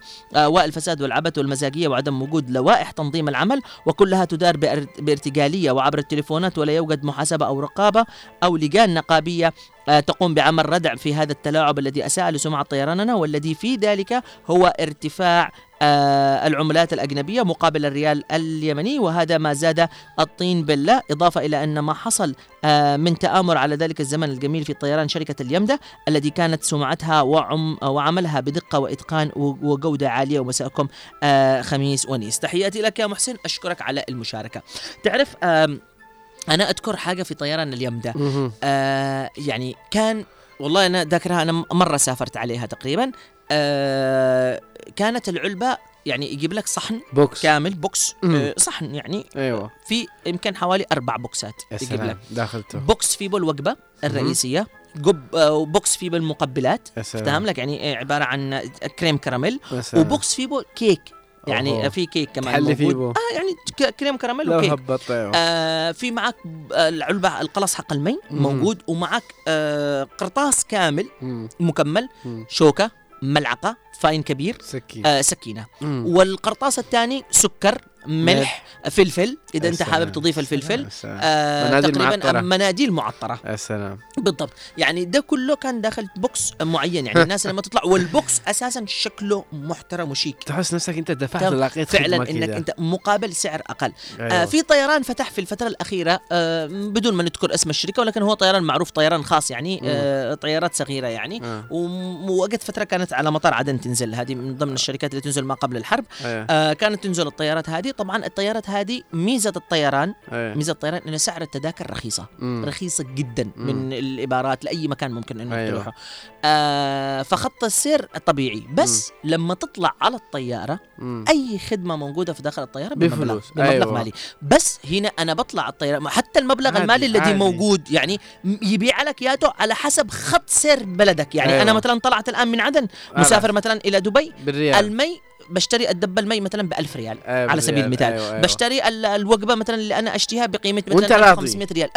والفساد والعبث والمزاجية وعدم وجود لوائح تنظيم العمل وكلها تدار بأر- بارتجالية وعبر التليفونات ولا يوجد محاسبة أو رقابة أو لجان نقابية آه، تقوم بعمل ردع في هذا التلاعب الذي أساء لسمعة طيراننا والذي في ذلك هو ارتفاع العملات الأجنبية مقابل الريال اليمني وهذا ما زاد الطين بلة إضافة إلى أن ما حصل آه، من تآمر على ذلك الزمن الجميل في طيران شركة اليمدة الذي كانت سمعتها وعم وعملها بدقة وإتقان وجودة عالية ومساءكم آه، خميس ونيس. تحياتي لك يا محسن أشكرك على المشاركة. تعرف أنا أذكر حاجة في طيران اليمدا. آه يعني كان والله أنا ذاكرها أنا مرة سافرت عليها تقريبا. آه كانت العلبة يعني يجيب لك صحن box. كامل box. آه صحن يعني. أيوه. في يمكن حوالي أربع بوكسات يجيب لك. داخلته. box فيه بالوجبة الرئيسية آه و box فيه بالمقبلات. فاهم لك؟ يعني عبارة عن كريم كراميل. و box فيه كيك. يعني أوه. في كيك كمان تحلي فيه موجود. بو. آه يعني كريم كراميل وكيك. هبط أيوه. آه في معك آه، العلبة القلص حق المي. موجود ومعك آه قرطاس كامل مم. مكمل مم. شوكة. ملعقة فاين كبير سكين آه سكينة مم. والقرطاس الثاني سكر ملح فلفل إذا أنت. حابب تضيف الفلفل. آه مناديل تقريبا. مناديل معطرة يا سلام بالضبط يعني ده كله كان داخل box معين يعني الناس لما تطلع وال box أساسا شكله محترم وشيك تحس نفسك أنت دفعت. لقيت فعلا إنك. أنت مقابل سعر أقل. آه في طيران فتح في الفترة الأخيرة آه بدون ما نذكر اسم الشركة ولكن هو طيران معروف طيران خاص يعني آه طيارات صغيرة يعني آه. ووقت فترة كانت على مطار عدن تنزل هذه من ضمن الشركات اللي تنزل ما قبل الحرب أيوة. آه كانت تنزل الطيارات هذه طبعا الطيارات هذه ميزة الطيران أيوة. ميزة الطيران ان سعر التذاكر رخيصة مم. رخيصة جدا مم. من الامارات لأي مكان ممكن إنك أيوة. تروحه آه فخط السير طبيعي بس لما تطلع على الطيارة مم. أي خدمة موجودة في داخل الطيارة بمبلغ بفلوس. بمبلغ أيوة. مالي بس هنا أنا بطلع الطيارة حتى المبلغ عادي، المالي الذي عادي. موجود يعني يبيع لك ياته على حسب خط سير بلدك يعني أيوة. أنا مثلا طلعت الآن من عدن مسافر مثلا إلى دبي بالريال المي بشتري الدبه المي مثلا ب 1000 ريال أيوة على سبيل بالريال. المثال أيوة، أيوة. بشتري ال- الوجبة مثلا اللي أنا اشتهيها بقيمة مثلا راضي. 500 ريال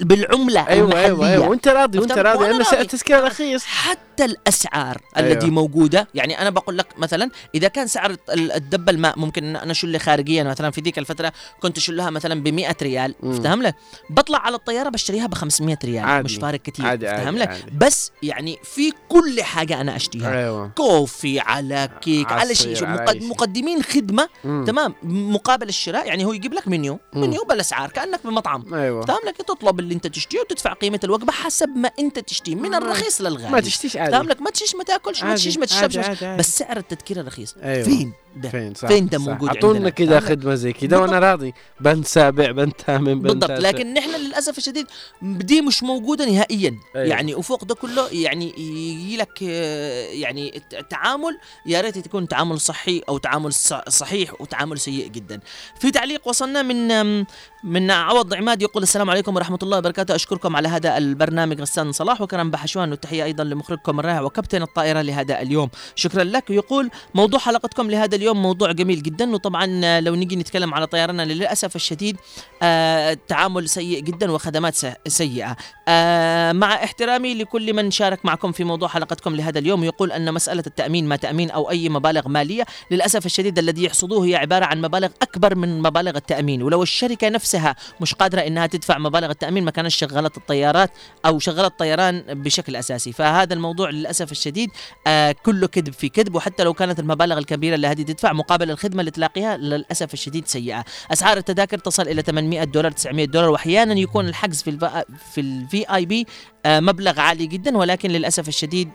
بالعملة أيوه المحليه أيوه أيوه وأنت راضي وأنت؟ راضي راضي. التذكرة رخيص حتى الأسعار أيوة. التي موجودة يعني أنا بقول لك مثلا إذا كان سعر ال- الدبه الماء ممكن إن أنا اشل خارجيا مثلا في ذيك الفترة كنت أشلها مثلا ب 100 ريال. افتهم لك بطلع على الطيارة بشتريها ب 500 ريال عادي. مش فارق كثير عادي، افتهم لك. بس يعني في كل حاجة أنا اشتهيها أيوه كوفي على كيك على شيء مقدمين خدمة مم. تمام؟ مقابل الشراء يعني هو يجيب لك منيو مم. منيو بالاسعار كأنك بمطعم أيوه. فاهم لك تطلب اللي انت تشتيه وتدفع قيمة الوجبة حسب ما انت تشتيه من الرخيص للغالي. ما تشتيش عادي. فاهم لك ما تشيش ما تاكلش ما تشيش ما تشربش. بس سعر التذكره رخيص أيوة. فين؟ ده. فين؟ صح فين ده. موجود أعطونا عندنا؟ كده؟ خدمة زي كده وأنا راضي. بند سابع بند ثامن بند بالضبط. لكن نحن للأسف الشديد دي مش موجودة نهائيا. أيوة. يعني وفوق ده كله يعني يجي لك يعني التعامل يا ريت يكون تعامل صحي أو تعامل صحيح وتعامل سيء جدا. في تعليق وصلنا من من عوض عماد يقول السلام عليكم ورحمة الله وبركاته. أشكركم على هذا البرنامج غسان صلاح. وكرم بحشوان والتحية أيضا لمخرجكم الرائع وكابتن الطائرة لهذا اليوم. شكرا لك. يقول موضوع حلقتكم لهذا اليوم موضوع جميل جدا وطبعا لو نيجي نتكلم على طيراننا للأسف الشديد آه، التعامل سيء جدا وخدمات سيئة. آه، مع احترامي لكل من شارك معكم في موضوع حلقتكم لهذا اليوم يقول أن مسألة التأمين ما تأمين أو أي مبالغ مالية للأسف الشديد الذي يحصدوه هي عبارة عن مبالغ أكبر من مبالغ التأمين. ولو الشركة نفسها مش قادرة إنها تدفع مبالغ التأمين ما كانت شغلت الطيارات أو شغلت الطيران بشكل أساسي. فهذا الموضوع للأسف الشديد آه كله كذب في كذب وحتى لو كانت المبالغ الكبيرة اللي تدفع مقابل الخدمة اللي تلاقيها للأسف الشديد سيئة. أسعار التذاكر تصل إلى 800 دولار 900 دولار وأحيانا يكون الحجز في الفي اي بي مبلغ عالي جدا ولكن للأسف الشديد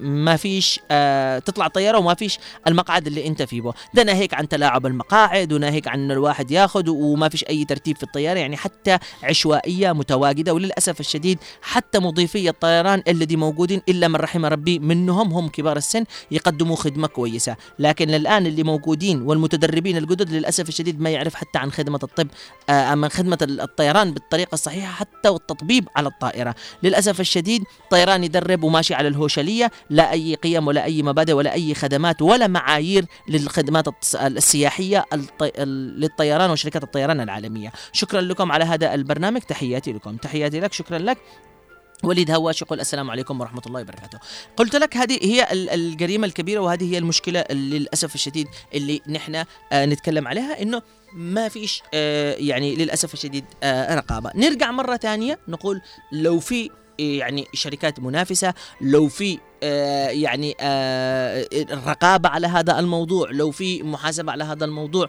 ما فيش آه، تطلع طيارة وما فيش المقعد اللي أنت فيه. ده ناهيك عن تلاعب المقاعد وناهيك عن الواحد ياخذ وما فيش أي ترتيب في الطيارة يعني حتى عشوائية متواجدة. وللأسف الشديد حتى مضيفي الطيران الذي موجودين إلا من رحم ربي منهم هم كبار السن يقدموا خدمة كويسة. لكن الان اللي موجودين والمتدربين الجدد للأسف الشديد ما يعرف حتى عن خدمة الطب آه، من خدمة الطيران بالطريقة الصحيحة حتى والتطبيب على الطائرة. للأسف الشديد طيران يدرب وماشي على الهوشلية لا أي قيم ولا أي مبادئ ولا أي خدمات ولا معايير للخدمات التص- السياحية الطي... ال- للطيران وشركات الطيران العالمية. شكرا لكم على هذا البرنامج. تحياتي لكم. تحياتي لك. شكرا لك. وليد هواش يقول السلام عليكم ورحمة الله وبركاته. قلت لك هذه هي ال- الجريمة الكبيرة وهذه هي المشكلة للأسف الشديد اللي نحن آه نتكلم عليها إنه ما فيش آه يعني للأسف الشديد آه رقابة. نرجع مرة ثانية نقول لو في يعني شركات منافسة لو في آه يعني آه الرقابة على هذا الموضوع لو في محاسبة على هذا الموضوع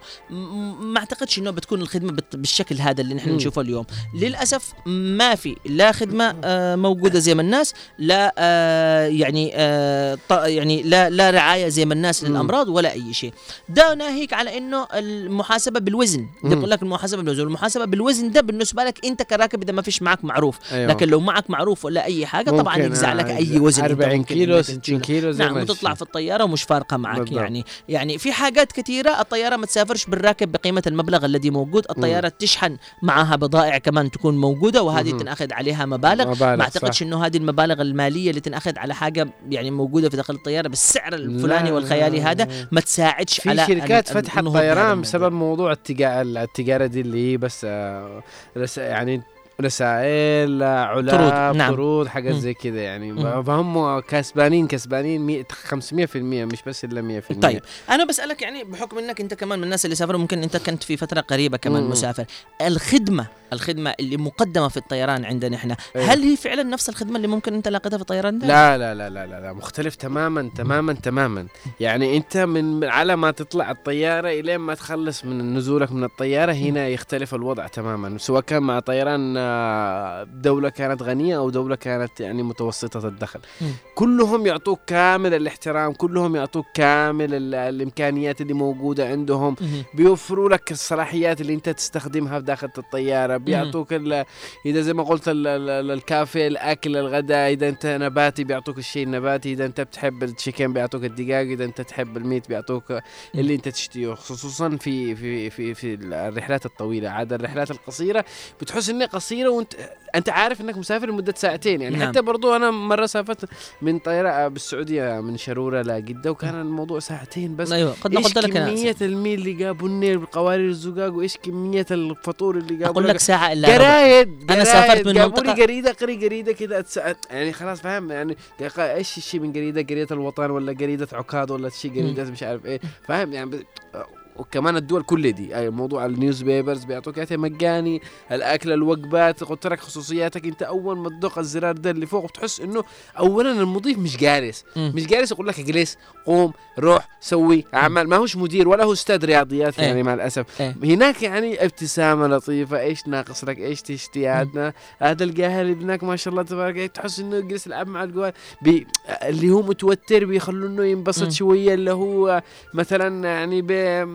ما أعتقدش إنه بتكون الخدمة بت- بالشكل هذا اللي نحن. نشوفه اليوم للأسف ما في لا خدمة آه موجودة زي ما الناس لا آه يعني آه يعني لا لا رعاية زي ما الناس مم. للأمراض ولا أي شيء ده ناهيك على إنه المحاسبة بالوزن يقول لك المحاسبة بالوزن المحاسبة بالوزن ده بالنسبة لك أنت كراكب اذا ما فيش معك معروف أيوة. لكن لو معك معروف ولا أي حاجة طبعا يجزع آه، لك أي وزن أنت 40 ممكن كيلو إنك 60 تشيله. كيلو زي نعم وتطلع. في الطيارة ومش فارقة معك بالضبط. يعني يعني في حاجات كثيرة الطيارة ما تسافرش بالراكب بقيمة المبلغ الذي موجود الطيارة تشحن معها بضائع كمان تكون موجودة وهذه مهم. تنأخذ عليها مبالغ, مبالغ، ما اعتقدش. إنه هذه المبالغ المالية اللي تنأخذ على حاجة يعني موجودة في داخل الطيارة بالسعر الفلاني لا، والخيالي لا، هذا. ما تساعدش في على شركات فتحت طيران. بسبب موضوع التجارة دي اللي هي بس آه، يعني رسائل علا طرود، نعم. طرود حاجات. زي كذا يعني مم. فهم كسبانين كسبانين مية- 500% مش بس إلا 100% طيب أنا بسألك يعني بحكم إنك أنت كمان من الناس اللي سافروا ممكن أنت كنت في فترة قريبة كمان مم. مسافر الخدمة الخدمة اللي مقدمة في الطيران عندنا إحنا إيه. هل هي فعلا نفس الخدمة اللي ممكن أنت لاقيتها في الطيران ده لا لا لا لا لا, لا مختلف تماما تماما تماما يعني أنت من من على ما تطلع الطيارة إلين ما تخلص من نزولك من الطيارة هنا يختلف الوضع تماما سواء كان مع طيران دولة كانت غنية أو دولة كانت يعني متوسطة الدخل. مم. كلهم يعطوك كامل الاحترام كلهم يعطوك كامل ال- الإمكانيات اللي موجودة عندهم. بيوفروا لك الصلاحيات اللي أنت تستخدمها في داخل الطيارة. بيعطوك إذا زي ما قلت ال- ال- ال- الكافيه الأكل الغداء. إذا أنت نباتي بيعطوك الشيء النباتي. إذا أنت بتحب التشيكن بيعطوك الدجاج إذا أنت تحب الميت بيعطوك اللي أنت تشتيه خصوصا في في في في الرحلات الطويلة. عاد الرحلات القصيرة بتحس انها قصيره وانت أنت عارف إنك مسافر لمدة ساعتين. يعني نعم. حتى برضو أنا مرة سافرت من طيارة بالسعودية من شرورة لجده وكان الموضوع ساعتين بس. أيوه قد إيش قلت لك أنا كمية الميل اللي جابوني بقوارير الزقاق وإيش كمية الفطور اللي جابوا أقول لك ساعة إلا أنا قرايد. سافرت من جابوا لي قريده قري قريده كذا يعني خلاص فاهم؟ يعني إيش الشيء من قريده قريده الوطن ولا قريده عكاظ ولا شيء قريده مش عارف إيه فاهم؟ يعني وكمان الدول كل دي. أي موضوع ال news بيبرز بيعطوك اياها مجاني الأكل الوجبات قلت لك خصوصياتك. أنت أول ما تدق الزرار ده اللي فوق بتحس إنه اولا المضيف مش جالس. مم. مش جالس يقول لك اجلس قوم روح سوي اعمال ما هوش مدير ولا هو أستاذ رياضيات إيه. يعني مع الأسف. إيه. هناك يعني ابتسامة لطيفة. إيش ناقص لك؟ إيش تشتي؟ هذا القاهر ابنك ما شاء الله تبارك. الله تحس إنه يجلس يلعب مع القوال بي اللي هو متوتر بيخلوا إنه. ينبسط شوية اللي هو مثلا يعني بي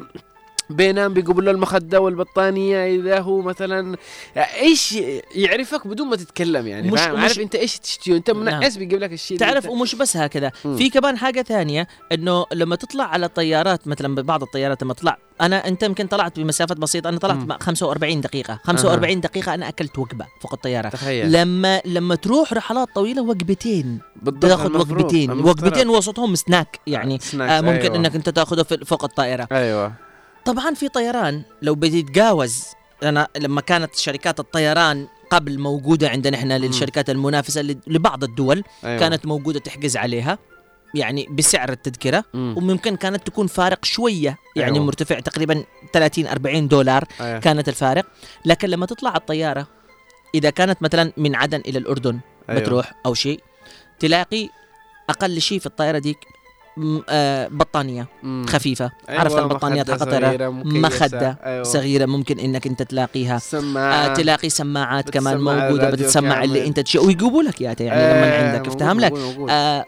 بينام بيقبل له المخدة والبطانية إذا هو مثلا إيش يعرفك بدون ما تتكلم يعني مش- فاهم؟ مش- عارف أنت إيش تشتي أنت نعم. منعس بيجيب لك الشيء تعرف انت- ومش بس هكذا. في كمان حاجة ثانية إنه لما تطلع على طيارات مثلا ببعض الطيارات لما تطلع أنا أنت يمكن طلعت بمسافات بسيطة أنا طلعت مم. مع 45 دقيقة. 45 دقيقة أنا أكلت وجبة فوق الطيارة. تخيل. لما لما تروح رحلات طويلة وجبتين. بالضبط تاخذ وجبتين. وجبتين وسطهم سناك يعني. snacks، آه ممكن أيوة. إنك أنت تاخذه فوق الطائرة. أيوه. طبعا في طيران لو بتتجاوز أنا لما كانت شركات الطيران قبل موجودة عندنا إحنا للشركات المنافسة لبعض الدول أيوة. كانت موجودة تحجز عليها يعني بسعر التذكرة مم. وممكن كانت تكون فارق شوية يعني أيوة. مرتفع تقريبا 30 40 دولار أيوة. كانت الفارق لكن لما تطلع الطيارة إذا كانت مثلا من عدن إلى الأردن أيوة. بتروح أو شيء تلاقي أقل شيء في الطائره ديك بطانية مم. خفيفة أيوة، عرفت البطانيات مخدة حق الطياره صغيرة مكيسة. مخدة أيوة. صغيرة ممكن إنك أنت تلاقيها آه سماعة تلاقي سماعات كمان موجودة بتسمع اللي. أنت تشيء ويجيبوا لك اياها يعني آه، لما عندك موجود، افتهم لك. آه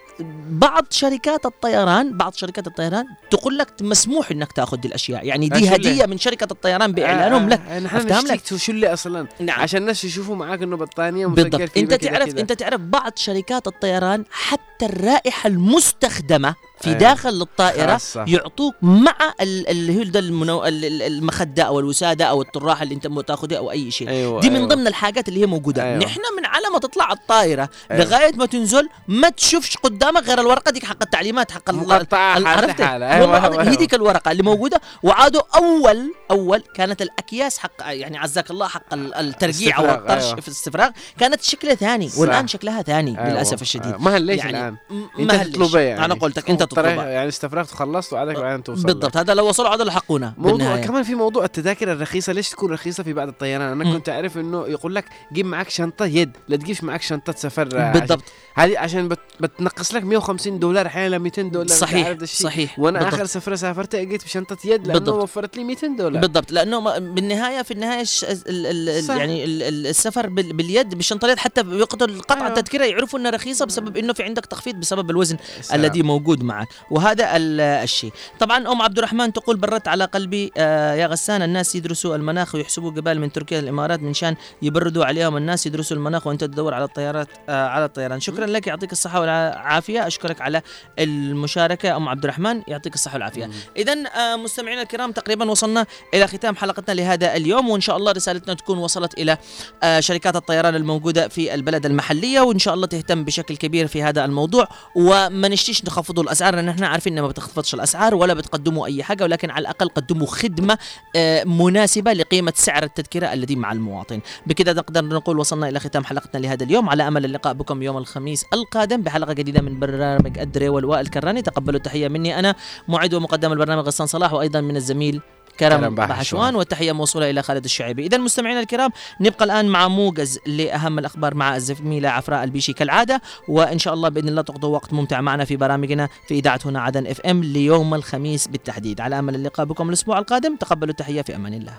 بعض شركات الطيران بعض شركات الطيران تقول لك مسموح إنك تأخذ الأشياء يعني آه، دي اللي؟ هدية من شركة الطيران بإعلانهم لك افتهم لك شو اللي أصلا نعم. عشان الناس يشوفوا معاك إنه بطانية بالضبط أنت تعرف. أنت تعرف بعض شركات الطيران حتى الرائحة المستخدمة في أيوة. داخل الطائرة خاصة. يعطوك مع ال- اللي هو ده المنو... ال- ال- المخدة أو الوسادة أو الطراحه اللي أنت تاخذها أو أي شيء أيوة، دي من أيوة. ضمن الحاجات اللي هي موجودة أيوة. نحن من على ما تطلع الطائرة أيوة. لغاية ما تنزل ما تشوفش قدامك غير الورقة دي حق التعليمات حق ال- مقطعة ال- حالة عرفت. أيوة، والله أيوة، هي أيوة. ديك الورقة اللي موجودة وعادوا أول أول كانت الأكياس حق يعني عزاك الله حق ال- الترقيع الاستفراغ، الطرش أيوة. في الاستفراغ كانت شكلها ثاني صح. والان شكلها ثاني أيوة. للأسف الشديد ما هليش يعني الان انت. تطلبه يعني أنا قلت لك أنت تطلبها يعني استفرغت وخلصت وعادك بعدين توصل بالضبط هذا لو وصلوا عادوا لحقونا موضوع كمان في موضوع التذاكر الرخيصة ليش تكون رخيصة في بعض الطيران أنا. كنت أعرف إنه يقول لك جيب معك شنطة يد لا تجيبش معك شنطة سفر بالضبط. هذه عشان بت بتنقص لك 150 دولار أحيانا 200 دولار صحيح،. صحيح، وأنا بالضبط. آخر سفرة سافرتها لقيت بشنطة يد لأنه بالضبط. وفرت لي 200 دولار بالضبط لأنه بالنهاية في النهاية ال. يعني ال ال السفر بال باليد بالشنطة اليد حتى بوقت القطع أيوة. التذكرة يعرفوا إنها رخيصة بسبب إنه في عندك تخفيض بسبب الوزن سلام. الذي موجود معك. وهذا ال- الشيء. طبعا أم عبد الرحمن تقول برت على قلبي آه يا غسان الناس يدرسوا المناخ ويحسبوا قبال من تركيا الامارات من شان يبردوا عليهم. الناس يدرسوا المناخ وأنت تدور على الطيارات آه على الطيران. شكرا لك يعطيك الصحة والعافية. أشكرك على المشاركة أم عبد الرحمن يعطيك الصحة والعافية. اذا آه مستمعينا الكرام تقريبا وصلنا إلى ختام حلقتنا لهذا اليوم وإن شاء الله رسالتنا تكون وصلت إلى آه شركات الطيران الموجودة في البلد المحلية وإن شاء الله تهتم بشكل كبير في هذا الموضوع. الموضوع وما نشتيش نخفضوا الأسعار لأن إحنا عارفين ان ما بتخفضش الأسعار ولا بتقدموا أي حاجة ولكن على الأقل قدموا خدمة آه، مناسبة لقيمة سعر التذكرة الذي مع المواطن. بكذا نقدر نقول وصلنا إلى ختام حلقتنا لهذا اليوم. على أمل اللقاء بكم يوم الخميس القادم بحلقة جديدة من برنامج الدري والواء الكراني تقبلوا التحية مني أنا معد ومقدم البرنامج غسان صلاح وأيضا من الزميل كرم بحشوان. والتحية موصولة إلى خالد الشعيبي. اذا مستمعينا الكرام نبقى الآن مع موجز لأهم الأخبار مع الزميلة عفراء البيشي كالعادة. وإن شاء الله بإذن الله تقضوا وقت ممتع معنا في برامجنا في إذاعة هنا عدن إف إم ليوم الخميس بالتحديد. على أمل اللقاء بكم الأسبوع القادم تقبلوا التحية في أمان الله.